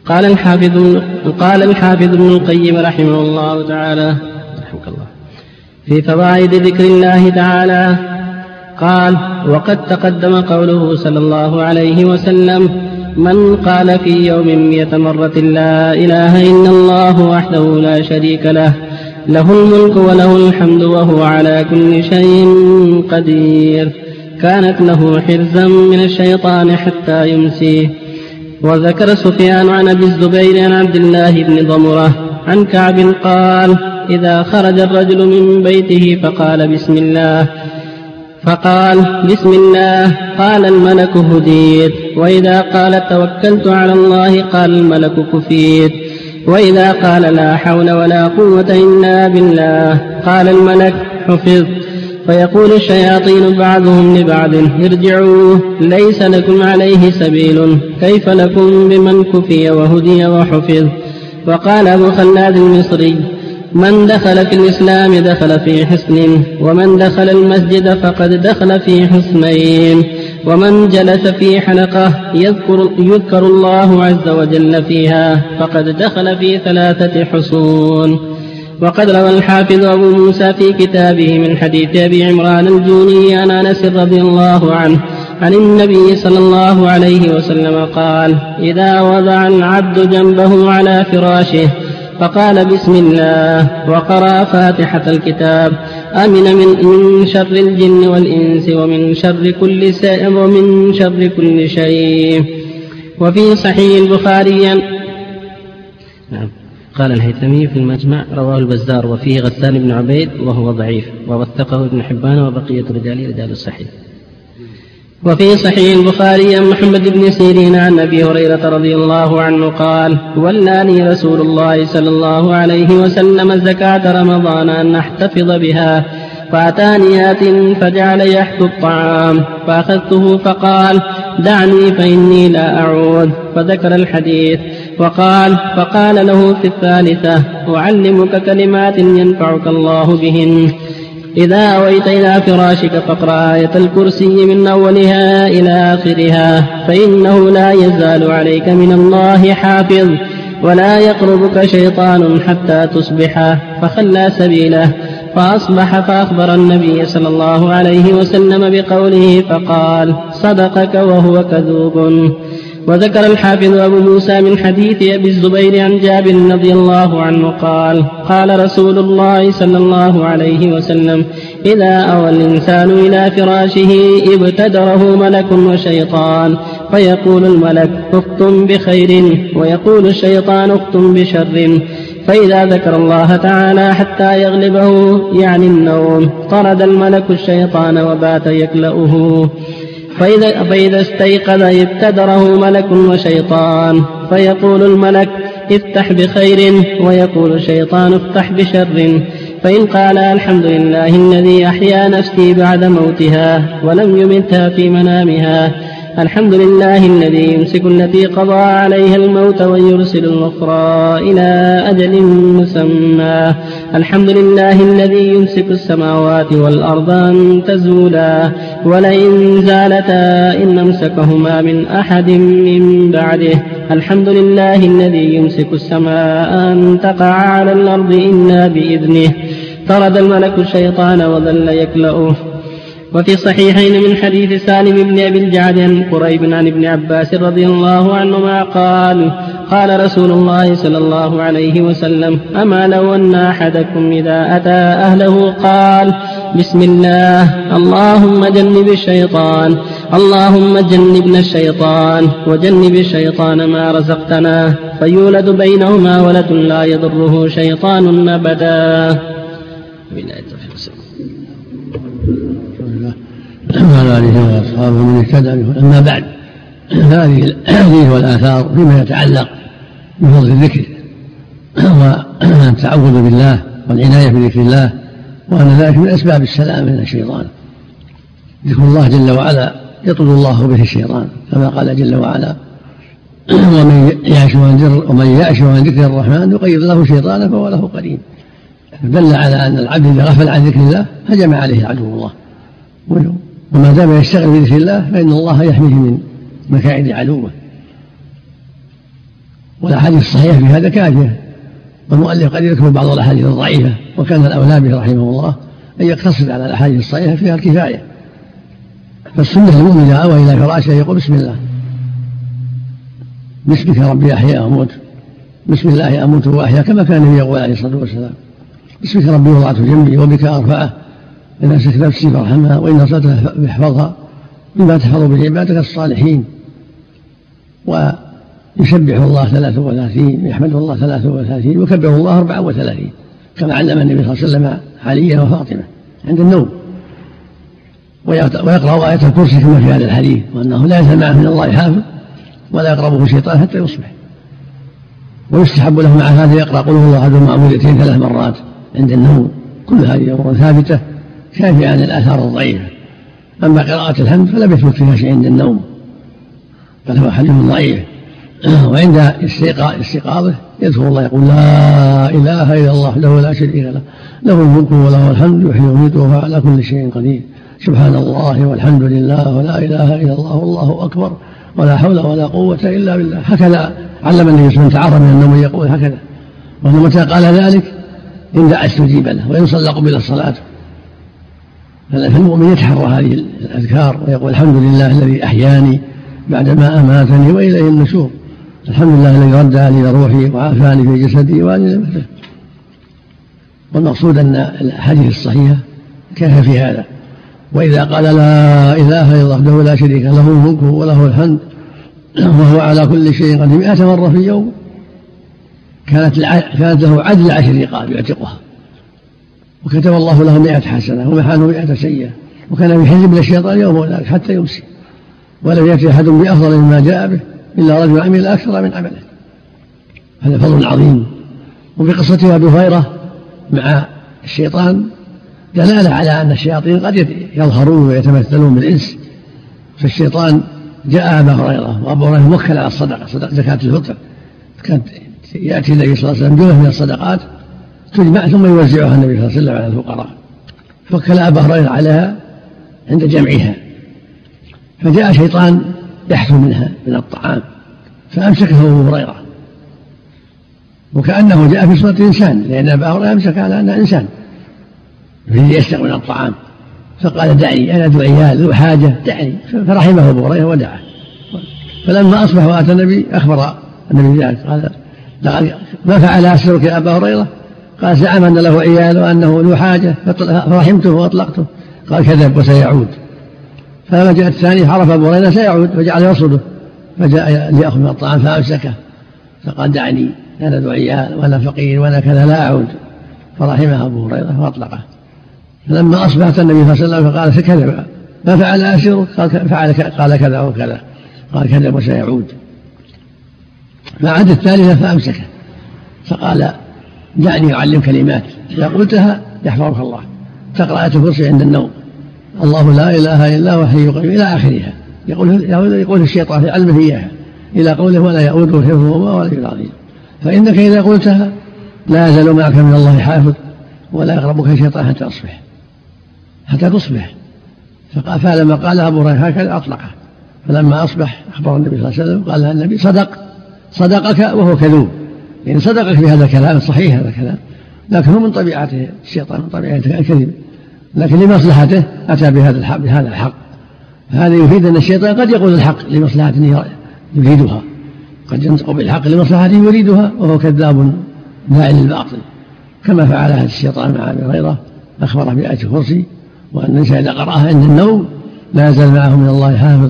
قال الحافظ قال الحافظ ابن القيم رحمه الله تعالى رحمك الله في فوائد ذكر الله تعالى قال وقد تقدم قوله صلى الله عليه وسلم من قال في يوم مئة مرة لا إله إلا الله وحده لا شريك له له الملك وله الحمد وهو على كل شيء قدير كانت له حرزا من الشيطان حتى يمسيه. وذكر سفيان عن أبي الزبير عن عبد الله بن ضمرة عن كعب قال إذا خرج الرجل من بيته فقال بسم الله. فقال بسم الله. قال الملك هديت. وإذا قال توكلت على الله. قال الملك كفيت. وإذا قال لا حول ولا قوة إلا بالله. قال الملك حفظت. فيقول الشياطين بعضهم لبعض ارجعوا ليس لكم عليه سبيل كيف لكم بمن كفي وهدي وحفظ؟ وقال أبو خلاد المصري من دخل في الإسلام دخل في حصن ومن دخل المسجد فقد دخل في حصنين ومن جلس في حلقة يذكر, يذكر الله عز وجل فيها فقد دخل في ثلاثة حصون. وقد روى الحافظ أبو موسى في كتابه من حديث أبي عمران الجوني عن أنس رضي الله عنه عن النبي صلى الله عليه وسلم قال إذا وضع العبد جنبه على فراشه فقال بسم الله وقرأ فاتحة الكتاب أمن من, من شر الجن والإنس ومن شر كل سائر ومن شر كل شيء. وفي صحيح البخاري نعم. قال الهيثمي في المجمع رواه البزار وفيه غسان بن عبيد وهو ضعيف ووثقه ابن حبان وبقية رجال رجال الصحيح. وفي صحيح البخاري عن محمد بن سيرين عن أبي هريرة رضي الله عنه قال ولاني رسول الله صلى الله عليه وسلم زكاة رمضان أن أحتفظ بها فأتاني آت فجعل يحث الطعام فأخذته فقال دعني فإني لا أعود فذكر الحديث. وقال فقال له في الثالثة أعلمك كلمات ينفعك الله بهن. إذا أويت إلى فراشك فاقرأ آية الكرسي من أولها إلى آخرها فإنه لا يزال عليك من الله حافظ ولا يقربك شيطان حتى تصبح. فخلى سبيله فأصبح فأخبر النبي صلى الله عليه وسلم بقوله فقال صدقك وهو كذوب. وذكر الحافظ أبو موسى من حديث أبي الزبير عن جابر رضي الله عنه قال قال رسول الله صلى الله عليه وسلم إذا أوى الإنسان إلى فراشه ابتدره ملك وشيطان فيقول الملك اختم بخير ويقول الشيطان اختم بشر فإذا ذكر الله تعالى حتى يغلبه يعني النوم طرد الملك الشيطان وبات يكلأه فإذا, فإذا استيقظ ابتدره ملك وشيطان فيقول الملك افتح بخير ويقول الشيطان افتح بشر. فإن قال الحمد لله الذي أحيا نفسي بعد موتها ولم يمتها في منامها. الحمد لله الذي يمسك التي قضى عليها الموت ويرسل الأخرى إلى أجل مسمى. الحمد لله الذي يمسك السماوات والأرض أن تزولا. ولئن زالتا إن أمسكهما من أحد من بعده. الحمد لله الذي يمسك السماء أن تقع على الأرض إلا بإذنه. طرد الملك الشيطان وظل يكلأه وفي الصحيحين من حديث سالم بن أبي الجعد عن قريب عن ابن عباس رضي الله عنهما قال قال رسول الله صلى الله عليه وسلم أما لو أن أحدكم إذا أتى أهله قال بسم الله اللهم جنب الشيطان اللهم جنبنا الشيطان وجنب الشيطان ما رزقتنا فيولد بينهما ولد لا يضره شيطان أبدا. وعلى اله واصحابه من اهتدى أما بعد فهذه الأحاديث والآثار فيما يتعلق بفضل الذكر والتعوذ بالله والعناية بذكر الله وأن ذلك من أسباب السلام من الشيطان. ذكر الله جل وعلا يطرد الله به الشيطان كما قال جل وعلا ومن يعش ومن يعش عن ذكر الرحمن يقيض له شيطانا فهو له قرين. دل على أن العبد إذا غفل عن ذكر الله هجم عليه عدو الله. وما دام يشتغل بذكر الله فإن الله يحميه من مكائد عدوه والأحاديث الصحيحة في هذا كافية. والمؤلف قد يذكر بعض الأحاديث الضعيفة وكان الأولى به رحمه الله أن يقتصر على الأحاديث الصحيحة فيها الكفاية. فالسنة المؤمن إذا أوى إلى فراشه يقول بسم الله. باسمك ربي أحيا وأموت. بسم الله أموت وأحيا كما كان النبي يقول عليه الصلاة والسلام. باسمك ربي وضعت جنبي وبك أرفعه. إن أمسك نفسي فارحمها وإن أرسلتها فاحفظها مما تحفظ به عبادك الصالحين. ويسبح الله ثلاثة وثلاثين ويحمد الله ثلاثة وثلاثين ويكبر الله أربعة وثلاثين كما علم النبي صلى الله عليه وسلم عليا وفاطمة عند النوم. ويقرأ آية الكرسي كما في هذا الحديث وأنه لا يزال معه من الله حافظ ولا يقربه شيطان حتى يصبح. ويستحب له مع هذا يقرأ قل هو أحد المعبودتين ثلاث مرات عند النوم. كل هذه أمور ثابتة. كافية عن الآثار الضعيفة. أما قراءة الحمد فلم يثبت فيها شيء عند النوم بل هو حديث ضعيف. وعند استيقاظه يذكر الله يقول لا إله إلا الله له لا شريك له له الملك وله الحمد يحيي ويميت وهو على كل شيء قدير. سبحان الله والحمد لله ولا إله إلا الله والله أكبر ولا حول ولا قوة إلا بالله. هكذا علم النبي صلى الله عليه وسلم من النوم يقول هكذا. وأنه متى قال ذلك؟ إن استجيب له وإن صلى قبل الصلاة فالمؤمن يتحرى هذه الأذكار ويقول الحمد لله الذي أحياني بعدما أماتني وإليه النشور. الحمد لله الذي ردني إلى روحي وعافاني في جسدي وأني والمقصود أن الأحاديث الصحيحة كيف في هذا؟ وإذا قال لا إله إلا الله لا شريك له الملك وله الحمد وهو على كل شيء قدير. مئة مرة في يوم؟ كانت كانت له عدل عشر رقاب يعتقها. وكتب الله له مئة حسنة ومحى عنه مئة سيئة وكان في حزب الشيطان يوم ذلك حتى يمسي ولم يأتي أحد بأفضل مما جاء به إلا رجل عمل أكثر من عمله. هذا فضل عظيم. وفي قصة أبي هريرة مع الشيطان دلالة على أن الشياطين قد يظهرون ويتمثلون بالإنس. فالشيطان جاء أبا هريرة وأبو هريرة موكل على الصدقة صدقة زكاة الفطر. كانت يأتي النبي صلى الله عليه وسلم جملة من الصدقات تجمع ثم يوزعها النبي صلى الله عليه وسلم على الفقراء فوكل أبا هريرة عليها عند جمعها. فجاء شيطان يحث منها من الطعام فأمسكه أبو هريرة. وكأنه جاء في صورة إنسان لأن أبا هريرة أمسك على أنه إنسان. يريد يشتغل من الطعام. فقال دعني أنا ذو عيال ذو حاجة دعني. فرحمه أبو هريرة ودعا فلما أصبح وأتى النبي أخبر النبي ذلك قال ما فعل أسرك يا أبا هريرة؟ قال زعم أن له عيال وأنه ذو حاجة فرحمته وأطلقته. قال كذب وسيعود. فلما جاء الثاني عرف أبو هريرة سيعود فجعل يرصده. فجاء ليأخذ من الطعام فأمسكه. فقال دعني أنا ذو عيال وأنا فقير وأنا كذا لا أعود. فرحمه أبو هريرة فأطلقه فلما أصبحت النبي صلى الله عليه وسلم فقال فكذب. ما فعل أسيرك قال فعل قال كذا وكذا قال كذب وسيعود. فعاد الثالثة فأمسكه. فقال دعني أعلم كلمات إذا قلتها يحفظك الله. تقرأ آية الكرسي عند النوم. الله لا إله إلا هو حي قيوم إلى آخرها يقول يقول الشيطان علمه إياها إلى قوله ولا يؤوده حفظهما ولا العظيم فإنك إذا قلتها لا يزال معك من الله حافظ ولا يقربك الشيطان حتى تصبح. حتى تصبح. فلما قال أبو هريرة هكذا أطلقه. فلما أصبح أخبر النبي صلى الله عليه وسلم قال النبي صدق. صدقك وهو كذوب. يعني صدقك في هذا الكلام صحيح هذا الكلام لكن هو من طبيعته الشيطان من طبيعته الكذب لكن لمصلحته أتى بهذا الحق بهذا الحق. هذا يفيد أن الشيطان قد يقول الحق لمصلحة يريدها. قد ينطق بالحق لمصلحة يريدها وهو كذاب نائل للباطل. كما فعل هذا الشيطان مع أبي هريرة أخبره بآية الكرسي وأن الإنسان إذا قرأها عند النوم لا يزال معه من الله حافظ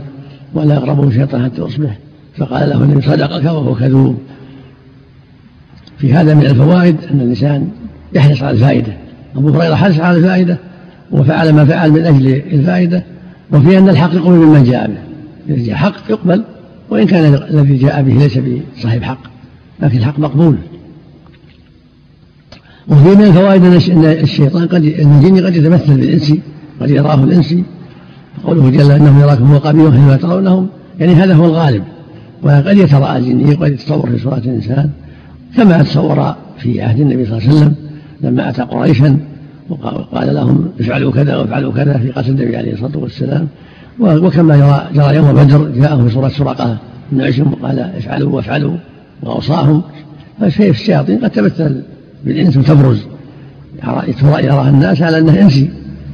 ولا يقربه الشيطان حتى يصبح. فقال له النبي صدقك وهو كذوب. في هذا من الفوائد أن الإنسان يحرص على الفائدة. أبو هريرة حرص على الفائدة وفعل ما فعل من أجل الفائدة وفي أن الحق يقبل ممن جاء به. إذا جاء حق يقبل وإن كان الذي جاء به ليس بصاحب حق لكن الحق مقبول. وفي من الفوائد أن الشيطان قد الجن قد يتمثل بالإنس قد يراه الإنسي قوله جل إنهم يراكم وقبيلهم حينما ترونهم. يعني هذا هو الغالب. وقد يتراءى الجني وقد يتصور في صورة الإنسان. كما تصور في عهد النبي صلى الله عليه وسلم لما أتى قريشا وقال لهم افعلوا كذا وافعلوا كذا في قتل النبي عليه الصلاة والسلام. وكما جرى, يوم بدر جاءهم في سورة سرقة بن عشم وقال افعلوا وافعلوا وأوصاهم. فالشيء الشياطين قد تمثل بالإنس وتبرز. يراها الناس على أنه إنسي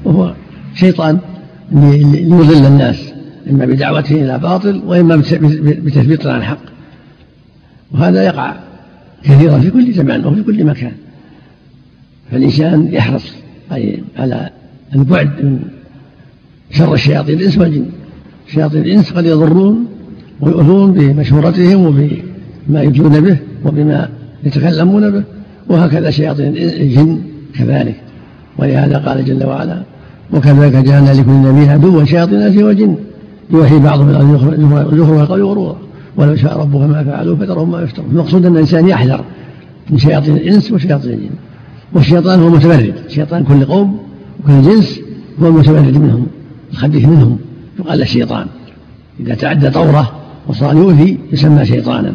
وهو شيطان ليضل الناس إما بدعوته إلى باطل وإما بتثبيط عن الحق. وهذا يقع كثيرا في كل زمان وفي كل مكان. فالإنسان يحرص على البعد من شر الشياطين الإنس والجن. شياطين الإنس قد يضرون ويؤذون بمشورتهم وبما يتلون به وبما يتكلمون به وهكذا شياطين الجن كذلك. ولهذا قال جل وعلا وكذلك جعلنا لكل نبي عدوا شياطين الإنس والجن يوحي بعضهم إلى زخرف القول غرورا ولو شاء ربك ما فعلوا فذرهم ما يفترون. المقصود أن الإنسان يحذر من شياطين الإنس وشياطين الجن والشيطان هو متمرد شيطان كل قوم وكل جنس هو المتمرد منهم الخبيث منهم. يقال له الشيطان إذا تعدى طورة وصار يؤذي يسمى شيطانا.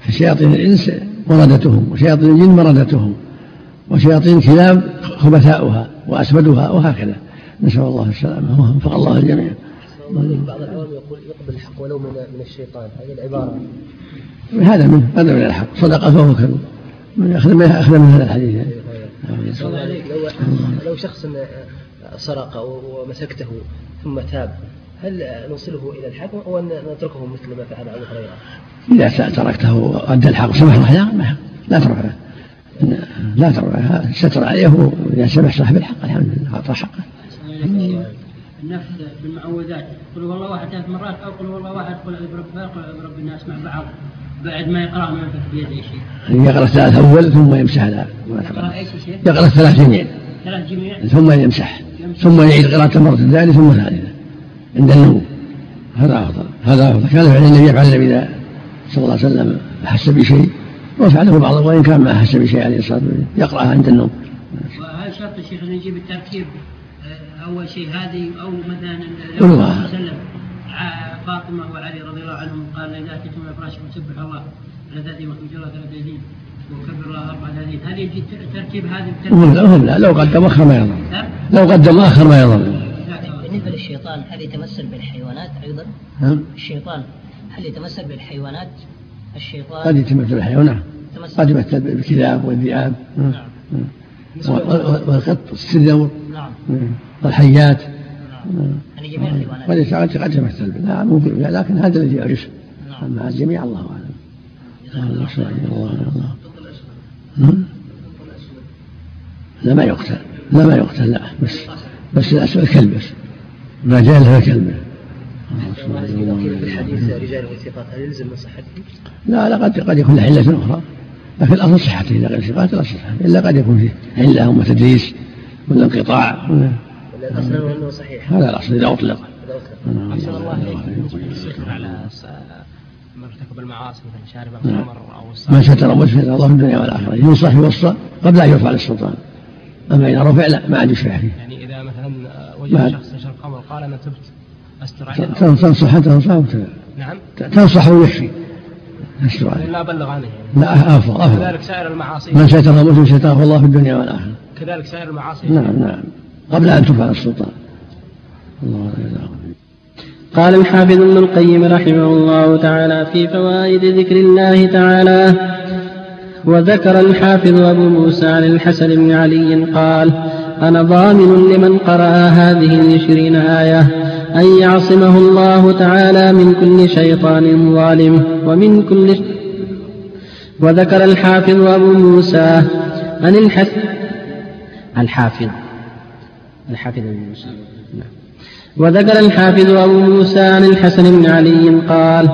فشياطين الإنس مردتهم وشياطين الجن مردتهم وشياطين الكلاب خبثاؤها وأسودها وهكذا. نسأل الله السلامة. وفق الله الجميع بعض العوام يقول يقبل الحق ولو من من الشيطان. هذه العبارة. هذا منه هذا من الحق. صدق فهو كذب. من أخذ من أخذ من هذا الحديث. لو لو شخص سرق ومسكته ثم تاب هل نوصله إلى الحاكم أو أن نتركه مثل ما فعل أبو هريرة؟ إذا تركته وأدى الحق وسمح له لا ترفعه لا ترفعه ستر عليه وإذا سمح صاحب الحق الحمد لله أعطى حقه. النفس بالمعوذات. قل هو الله واحد ثلاث مرات أو قل هو الله واحد قل أعوذ برب الفلق قل أعوذ برب الناس مع بعض. بعد ما يقرأ ما ينفك بيده شيء. يقرأ الثلاث أول ثم يمسح لا يقرأ إيش يا شيخ؟ يقرأ الثلاث جميع. ثلاث جميع؟ ثم يمسح. ثم يعيد قراءة مرة ثانية ثم ثالثة. عند النوم. هذا أفضل. هذا أفضل. كان فعل النبي يفعل إذا صلى الله عليه وسلم أحس بشيء. وفعله بعض وإن كان ما أحس بشيء عليه الصلاة والسلام. يقرأها عند النوم. وهل شرط الشيخ أن يجيب الترتيب أول شيء هذه أو مثلا لو الله. وسلم فاطمة وعلي رضي الله عنهم قال اذا اتيتم إلى فراشكم سبح الله ثلاث الله ثلاث وكبر الله أربع ايدين هل يجي ترتيب هذه الترتيب؟ لا لو قدم آخر ما يضر لو قدم آخر ما يضر بالنسبة للشيطان هل يتمثل بالحيوانات أيضا؟ نعم الشيطان هل يتمثل بالحيوانات؟ الشيطان قد يتمثل بالحيوان قد يمثل بالكلاب والذئاب. نعم. والقط السلم نعم. والحيات يعني جميع الحيوانات. قد يمثل لا ممكن لكن هذا الذي يعرف أما الجميع الله أعلم. الله الله الله لا ما يقتل. لا ما يقتل. لا بس بس الاسود كلب بس. ما جاء له كلبه في الحديث رجال وثقات هل يلزم من صحته؟ لا لا قد قد يكون علة أخرى. لكن الأصل صحته إذا غير ثقات لا صحة. إلا قد يكون فيه علة أو تدليس ولا انقطاع. الأصل أنه صحيح. هذا الأصل إذا أطلق. أحسن الله إليك على من ارتكب المعاصي مثلا شارب الخمر أو من ستر وجهه الله في الدنيا والآخرة ينصح يوصى قبل أن يرفع للسلطان. أما إذا رفع لا ما عاد يشفع فيه. يعني إذا مثلا وجد شخص يشرب خمر قال أنا تبت أستر عليه. تنصح أنت تنصح نعم. تنصح ويكفي أستر عليه. لا أبلغ عنه يعني. لا أفضل أفضل. كذلك سائر المعاصي. من ستر مسلم ستره الله في الدنيا والآخرة كذلك سائر المعاصي. نعم نعم. قبل أن ترفع السلطان. الله قال الحافظ ابن القيم رحمه الله تعالى في فوائد ذكر الله تعالى وذكر الحافظ أبو موسى عن الحسن بن علي قال أنا ضامن لمن قرأ هذه العشرين آية أن يعصمه الله تعالى من كل شيطان ظالم ومن كل وذكر الحافظ أبو موسى عن الحسن الحافظ الحافظ أبو موسى. نعم. وذكر الحافظ أبو موسى عن الحسن بن علي قال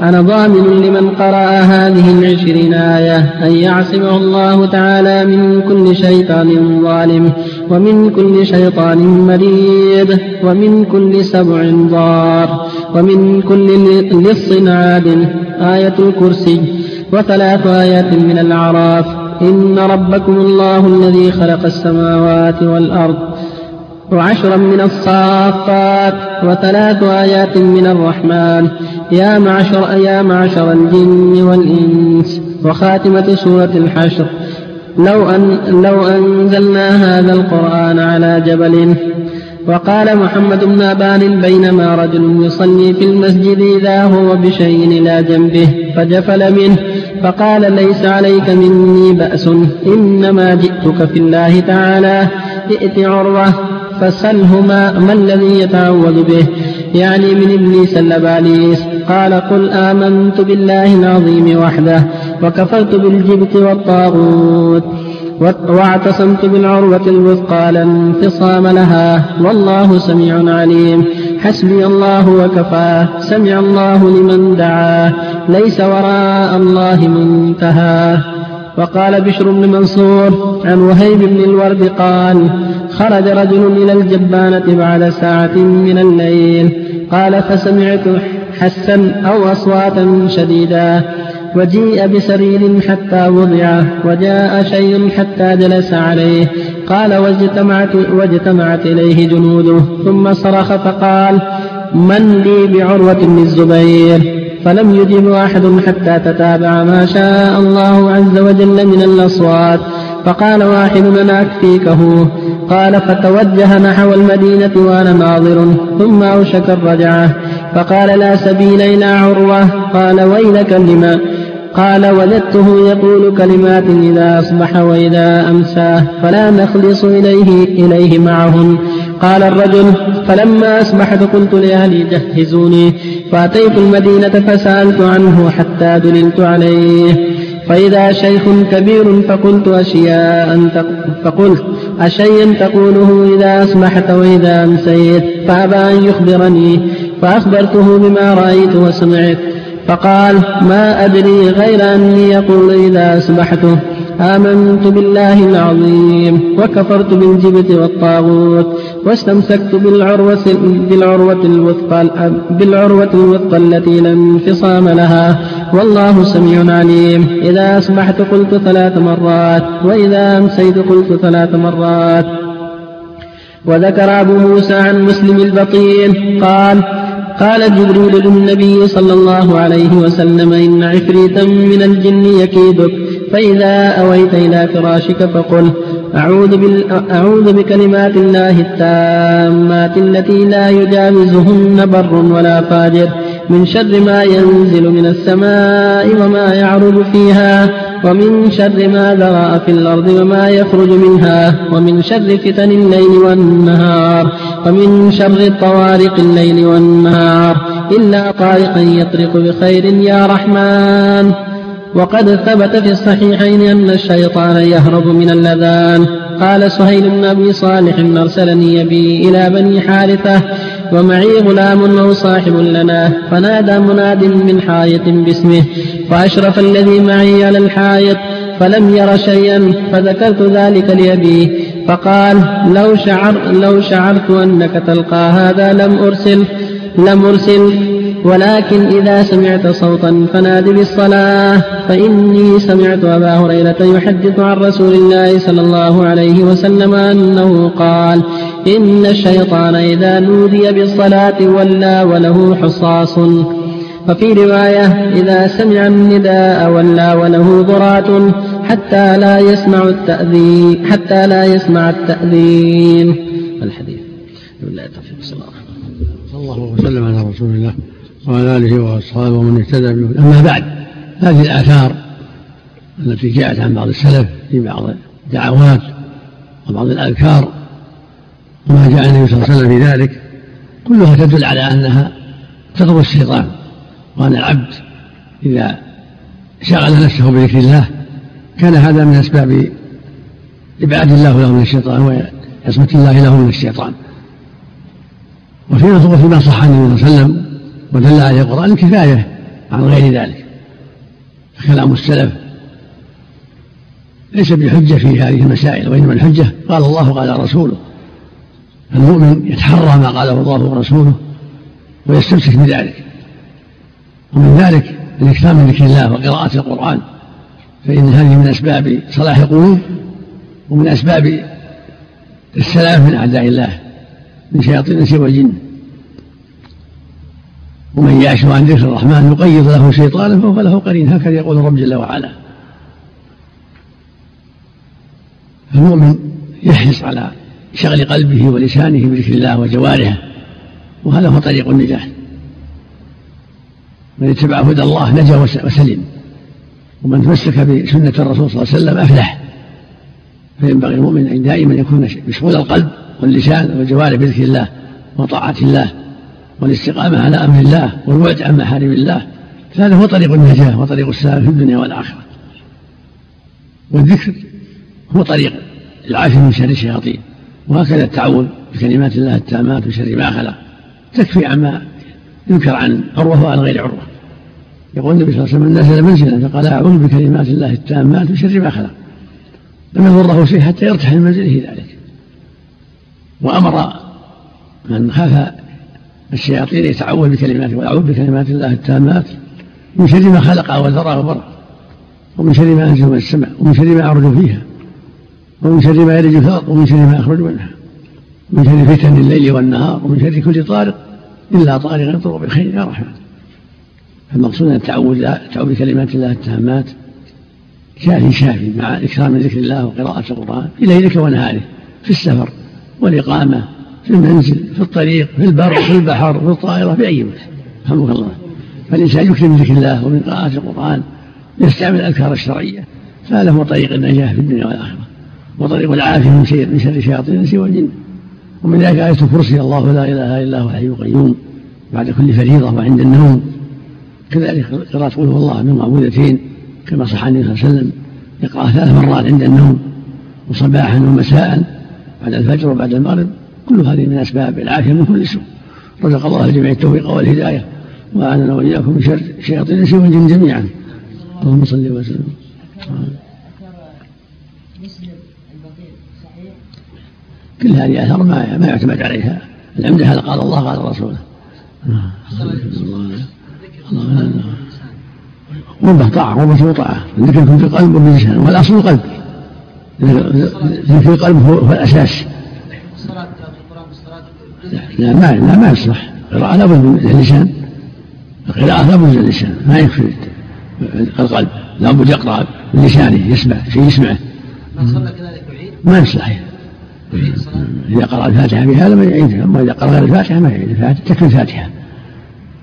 أنا ضامن لمن قرأ هذه العشرين آية أن يعصمه الله تعالى من كل شيطان ظالم ومن كل شيطان مريد ومن كل سبع ضار ومن كل لص عاد. آية الكرسي. وثلاث آيات من الأعراف. إن ربكم الله الذي خلق السماوات والأرض وعشرا من الصافات وثلاث آيات من الرحمن. يا معشر يا معشر الجن والإنس. وخاتمة سورة الحشر. لو أن لو أنزلنا هذا القرآن على جبل. وقال محمد بن أبان بينما رجل يصلي في المسجد إذا هو بشيء إلى جنبه فجفل منه. فقال ليس عليك مني بأس. إنما جئتك في الله تعالى. ائت عروة. فسله ما, الذي يتعوذ به. يعني من إبليس اللباليس قال قل آمنت بالله العظيم وحده وكفرت بالجبت والطاغوت واعتصمت بالعروة الوثقى لا انفصام لها. والله سميع عليم. حسبي الله وكفاه سمع الله لمن دعاه ليس وراء الله منتهى. وقال بشر بن منصور عن وهيب بن الورد قال خرج رجل إلى الجبانة بعد ساعة من الليل قال فسمعت حسا أو أصواتا شديدا وجيء بسرير حتى وضع وجاء شيء حتى جلس عليه قال واجتمعت, واجتمعت إليه جنوده ثم صرخ فقال من لي بعروة بن الزبير فلم يجب أحد حتى تتابع ما شاء الله عز وجل من الأصوات. فقال واحد أنا أكفيكه قال فتوجه نحو المدينة وأنا ناظر ثم أوشك الرجعة. فقال لا سبيل إلى عروة. قال ويلك لما؟ قال وجدته يقول كلمات إذا أصبح وإذا أمسى فلا نخلص إليه إليه معهن قال الرجل فلما أصبحت قلت لأهلي جهزوني. فأتيت المدينة فسألت عنه حتى دللت عليه. فإذا شيخ كبير فقلت أشياء فقلت أشيئا تقوله إذا أصبحت وإذا أمسيت فأبى أن يخبرني فأخبرته بما رأيت وسمعت. فقال ما أدري غير أني يقول إذا أصبحت آمنت بالله العظيم وكفرت بالجبت والطاغوت. واستمسكت بالعروة بالعروة الوثقى بالعروة الوثقى التي لا انفصام لها. والله سميع عليم. إذا أصبحت قلت ثلاث مرات وإذا أمسيت قلت ثلاث مرات. وذكر أبو موسى عن مسلم البطين قال قال جبريل للنبي صلى الله عليه وسلم إن عفريتا من الجن يكيدك فإذا أويت إلى فراشك فقل أعوذ, بال... أعوذ بكلمات الله التامات التي لا يجاوزهن بر ولا فاجر من شر ما ينزل من السماء وما يعرج فيها ومن شر ما ذرأ في الأرض وما يخرج منها ومن شر فتن الليل والنهار ومن شر الطوارق الليل والنهار إلا طارقا يطرق بخير يا رحمن. وقد ثبت في الصحيحين أن الشيطان يهرب من اللذان. قال سهيل بن أبي صالح أرسلني بي إلى بني حارثة ومعي غلام أو صاحب لنا فنادى مناد من حائط باسمه فأشرف الذي معي على الحائط فلم ير شيئا فذكرت ذلك لأبيه فقال لو شعر لو شعرت أنك تلقى هذا لم أرسل لم أرسل ولكن إذا سمعت صوتا فناد بالصلاة فإني سمعت أبا هريرة يحدث عن رسول الله صلى الله عليه وسلم أنه قال إن الشيطان إذا نودي بالصلاة ولى وله حصاص. وفي رواية إذا سمع النداء ولى وله ضرات حتى لا يسمع التأذين حتى لا يسمع التأذين. الحديث. بالله صلى الله وسلم على رسول الله. وعلى آله وأصحابه ومن اهتدى به أما بعد هذه الآثار التي جاءت عن بعض السلف في بعض الدعوات وبعض الأذكار وما جاء النبي صلى الله عليه وسلم في ذلك كلها تدل على أنها تطر الشيطان وأن العبد إذا شغل نفسه بذكر الله كان هذا من أسباب إبعاد الله له من الشيطان وعصمة الله له من الشيطان. وفيما وفيما صح عن النبي صلى الله عليه وسلم ودل عليه القرآن كفاية عن غير ذلك. كلام السلف ليس بحجة في هذه المسائل وإنما الحجة قال الله قال رسوله. المؤمن يتحرى ما قاله الله ورسوله ويستمسك بذلك. ومن ذلك الإكثار من ذكر الله وقراءة القرآن فإن هذه من أسباب صلاح القلوب ومن أسباب السلام من أعداء الله من شياطين الإنس والجن. ومن يعش عن ذكر الرحمن يقيض له شيطانا فهو له قرين. هكذا يقول الرب جل وعلا. المؤمن يحرص على شغل قلبه ولسانه بذكر الله وجوارحه وهذا هو طريق النجاح من اتبع هدى الله نجا وسلم ومن تمسك بسنة الرسول صلى الله عليه وسلم أفلح. فينبغي المؤمن أن دائما يكون مشغول القلب واللسان والجوارح بذكر الله وطاعة الله. والاستقامة على أمر الله والبعد عن محارم الله. فهذا هو طريق النجاة وطريق السلام في الدنيا والآخرة. والذكر هو طريق العافية من شر الشياطين. وهكذا التعوذ بكلمات الله التامات وشر ما خلق. تكفي عما ينكر عن عروة وعن غير عروة. يقول النبي صلى الله عليه وسلم نزل منزلا فقال أعوذ بكلمات الله التامات وشر ما خلق. لم يضره شيء حتى يرتحل منزله ذلك. وأمر من خاف الشياطين يتعوذ بكلمات ويعوذ بكلمات الله التامات من شر ما خلق وذرى وبرق ومن شر ما أنزل من السماء ومن شر ما يعرج فيها ومن شر ما يلج في الأرض ومن شر ما يخرج منها من شر فتن الليل والنهار ومن شر كل طارق إلا طارق يطرق بالخير يا رحمن. فالمقصود أن التعوذ التعوذ بكلمات الله التامات شافي شافي مع إكرام من ذكر الله وقراءة القرآن في ليلك ونهاره في السفر والإقامة في المنزل في الطريق في البر في البحر في الطائرة في أي مكان. رحمك الله. فالإنسان يكرم من ذكر الله ومن قراءة القرآن يستعمل الأذكار الشرعية فهذا هو طريق النجاة في الدنيا والآخرة وطريق العافية من شر من شر شياطين الإنس والجن. ومن ذلك آية الكرسي الله لا إله إلا هو الحي القيوم بعد كل فريضة وعند النوم. كذلك قراءة قل هو الله من معوذتين كما صح النبي صلى الله عليه وسلم يقرأ ثلاث مرات عند النوم وصباحا ومساء بعد الفجر وبعد المغرب. كل هذه من أسباب العافية من كل سوء. رزق الله الجميع التوفيق والهداية. وأعاننا وإياكم من شر شياطين الإنس والجن جميعا. اللهم صل وسلم. كل هذه آثار ما ما يعتمد عليها. العمدة هذا قال الله قال رسوله. ربه طاعة ربه طاعة. الذكر يكون في القلب وباللسان والأصل القلب. في القلب هو الأساس. لا ما لا ما يصلح. القراءة لابد من اللسان. القراءة لابد من اللسان. ما يكفي. القلب. لابد يقرأ بلسانه يسمع شيء يسمعه. ما يصلح. إذا قرأ الفاتحة بهذا ما يعيدها أما إذا قرأ الفاتحة ما يعيد. الفاتحة تكفي الفاتحة.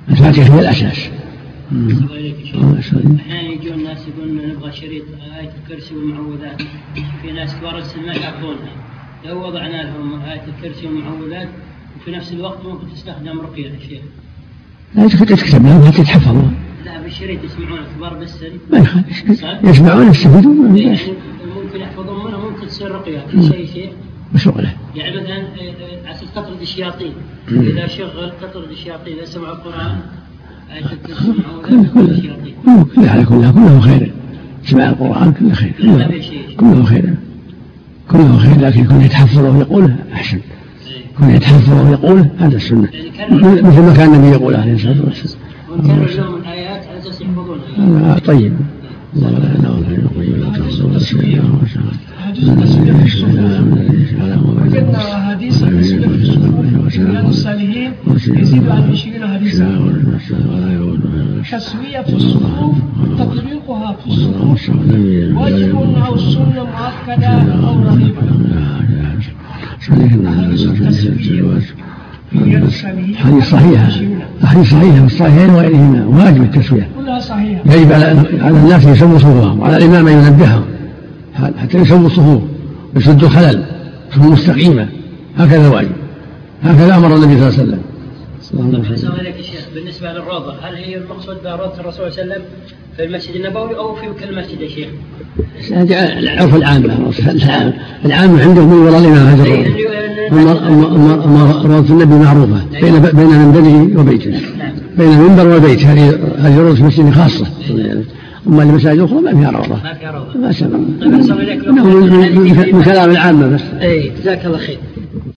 الفاتحة هي الأساس. أحيانا يجون الناس يقولون نبغى شريط آية الكرسي والمعوذات. في ناس كبار السن ما يعرفونها لو وضعنا لهم آية الكرسي والمعوذات وفي نفس الوقت ممكن تستخدم رقية يا شيخ. لا تكتب لهم حتى لا بالشريط يسمعون كبار بالسن ما يخالف. يسمعون يستفيدون. يعني ممكن يحفظون منها ممكن تصير رقية. كل شيء شيء. مشغولة يعني مثلا آه، آه، على تطرد الشياطين. إذا شغل تطرد الشياطين إذا سمعوا القرآن كلها كلها كله خير. سماع القرآن كله خير. كله خير. كله خير لكن يكون يتحفظ ويقوله أحسن. يكون يتحفظ ويقوله هذا السنة مثل ما كان النبي يقول عليه الصلاة والسلام. لهم الآيات على أساس يحفظونها طيب. الله لا إله إلا هو الحي لا رياض الصالحين يزيد عن 20 حديثا تسوية الصفوف تطبيقها في الصفوف واجب أو سنة مؤكدة أو رغيبة حديث صحيحة حديث صحيحة في الصحيحين وغيرهما واجب التسوية كلها صحيحة يجب على على الناس ان يسووا صفوفهم وعلى الإمام أن ينبههم حتى يسووا الصفوف يسدوا الخلل صفوف مستقيمة هكذا واجب هكذا أمر النبي صلى الله عليه وسلم. أحسن عليك يا شيخ. بالنسبة للروضة هل هي المقصود بها روضة الرسول صلى الله عليه وسلم في المسجد النبوي أو في كل مسجد يا شيخ؟ العرف العامة العامة عندهم من وراء الإمام هذا روضة النبي معروفة. بين بين منبره وبيته. بين المنبر والبيت هذه هذه روضة مسجد خاصة. أما المساجد الأخرى ما فيها روضة. ما فيها روضة. ما سبب من كلام العامة بس. أي جزاك الله خير.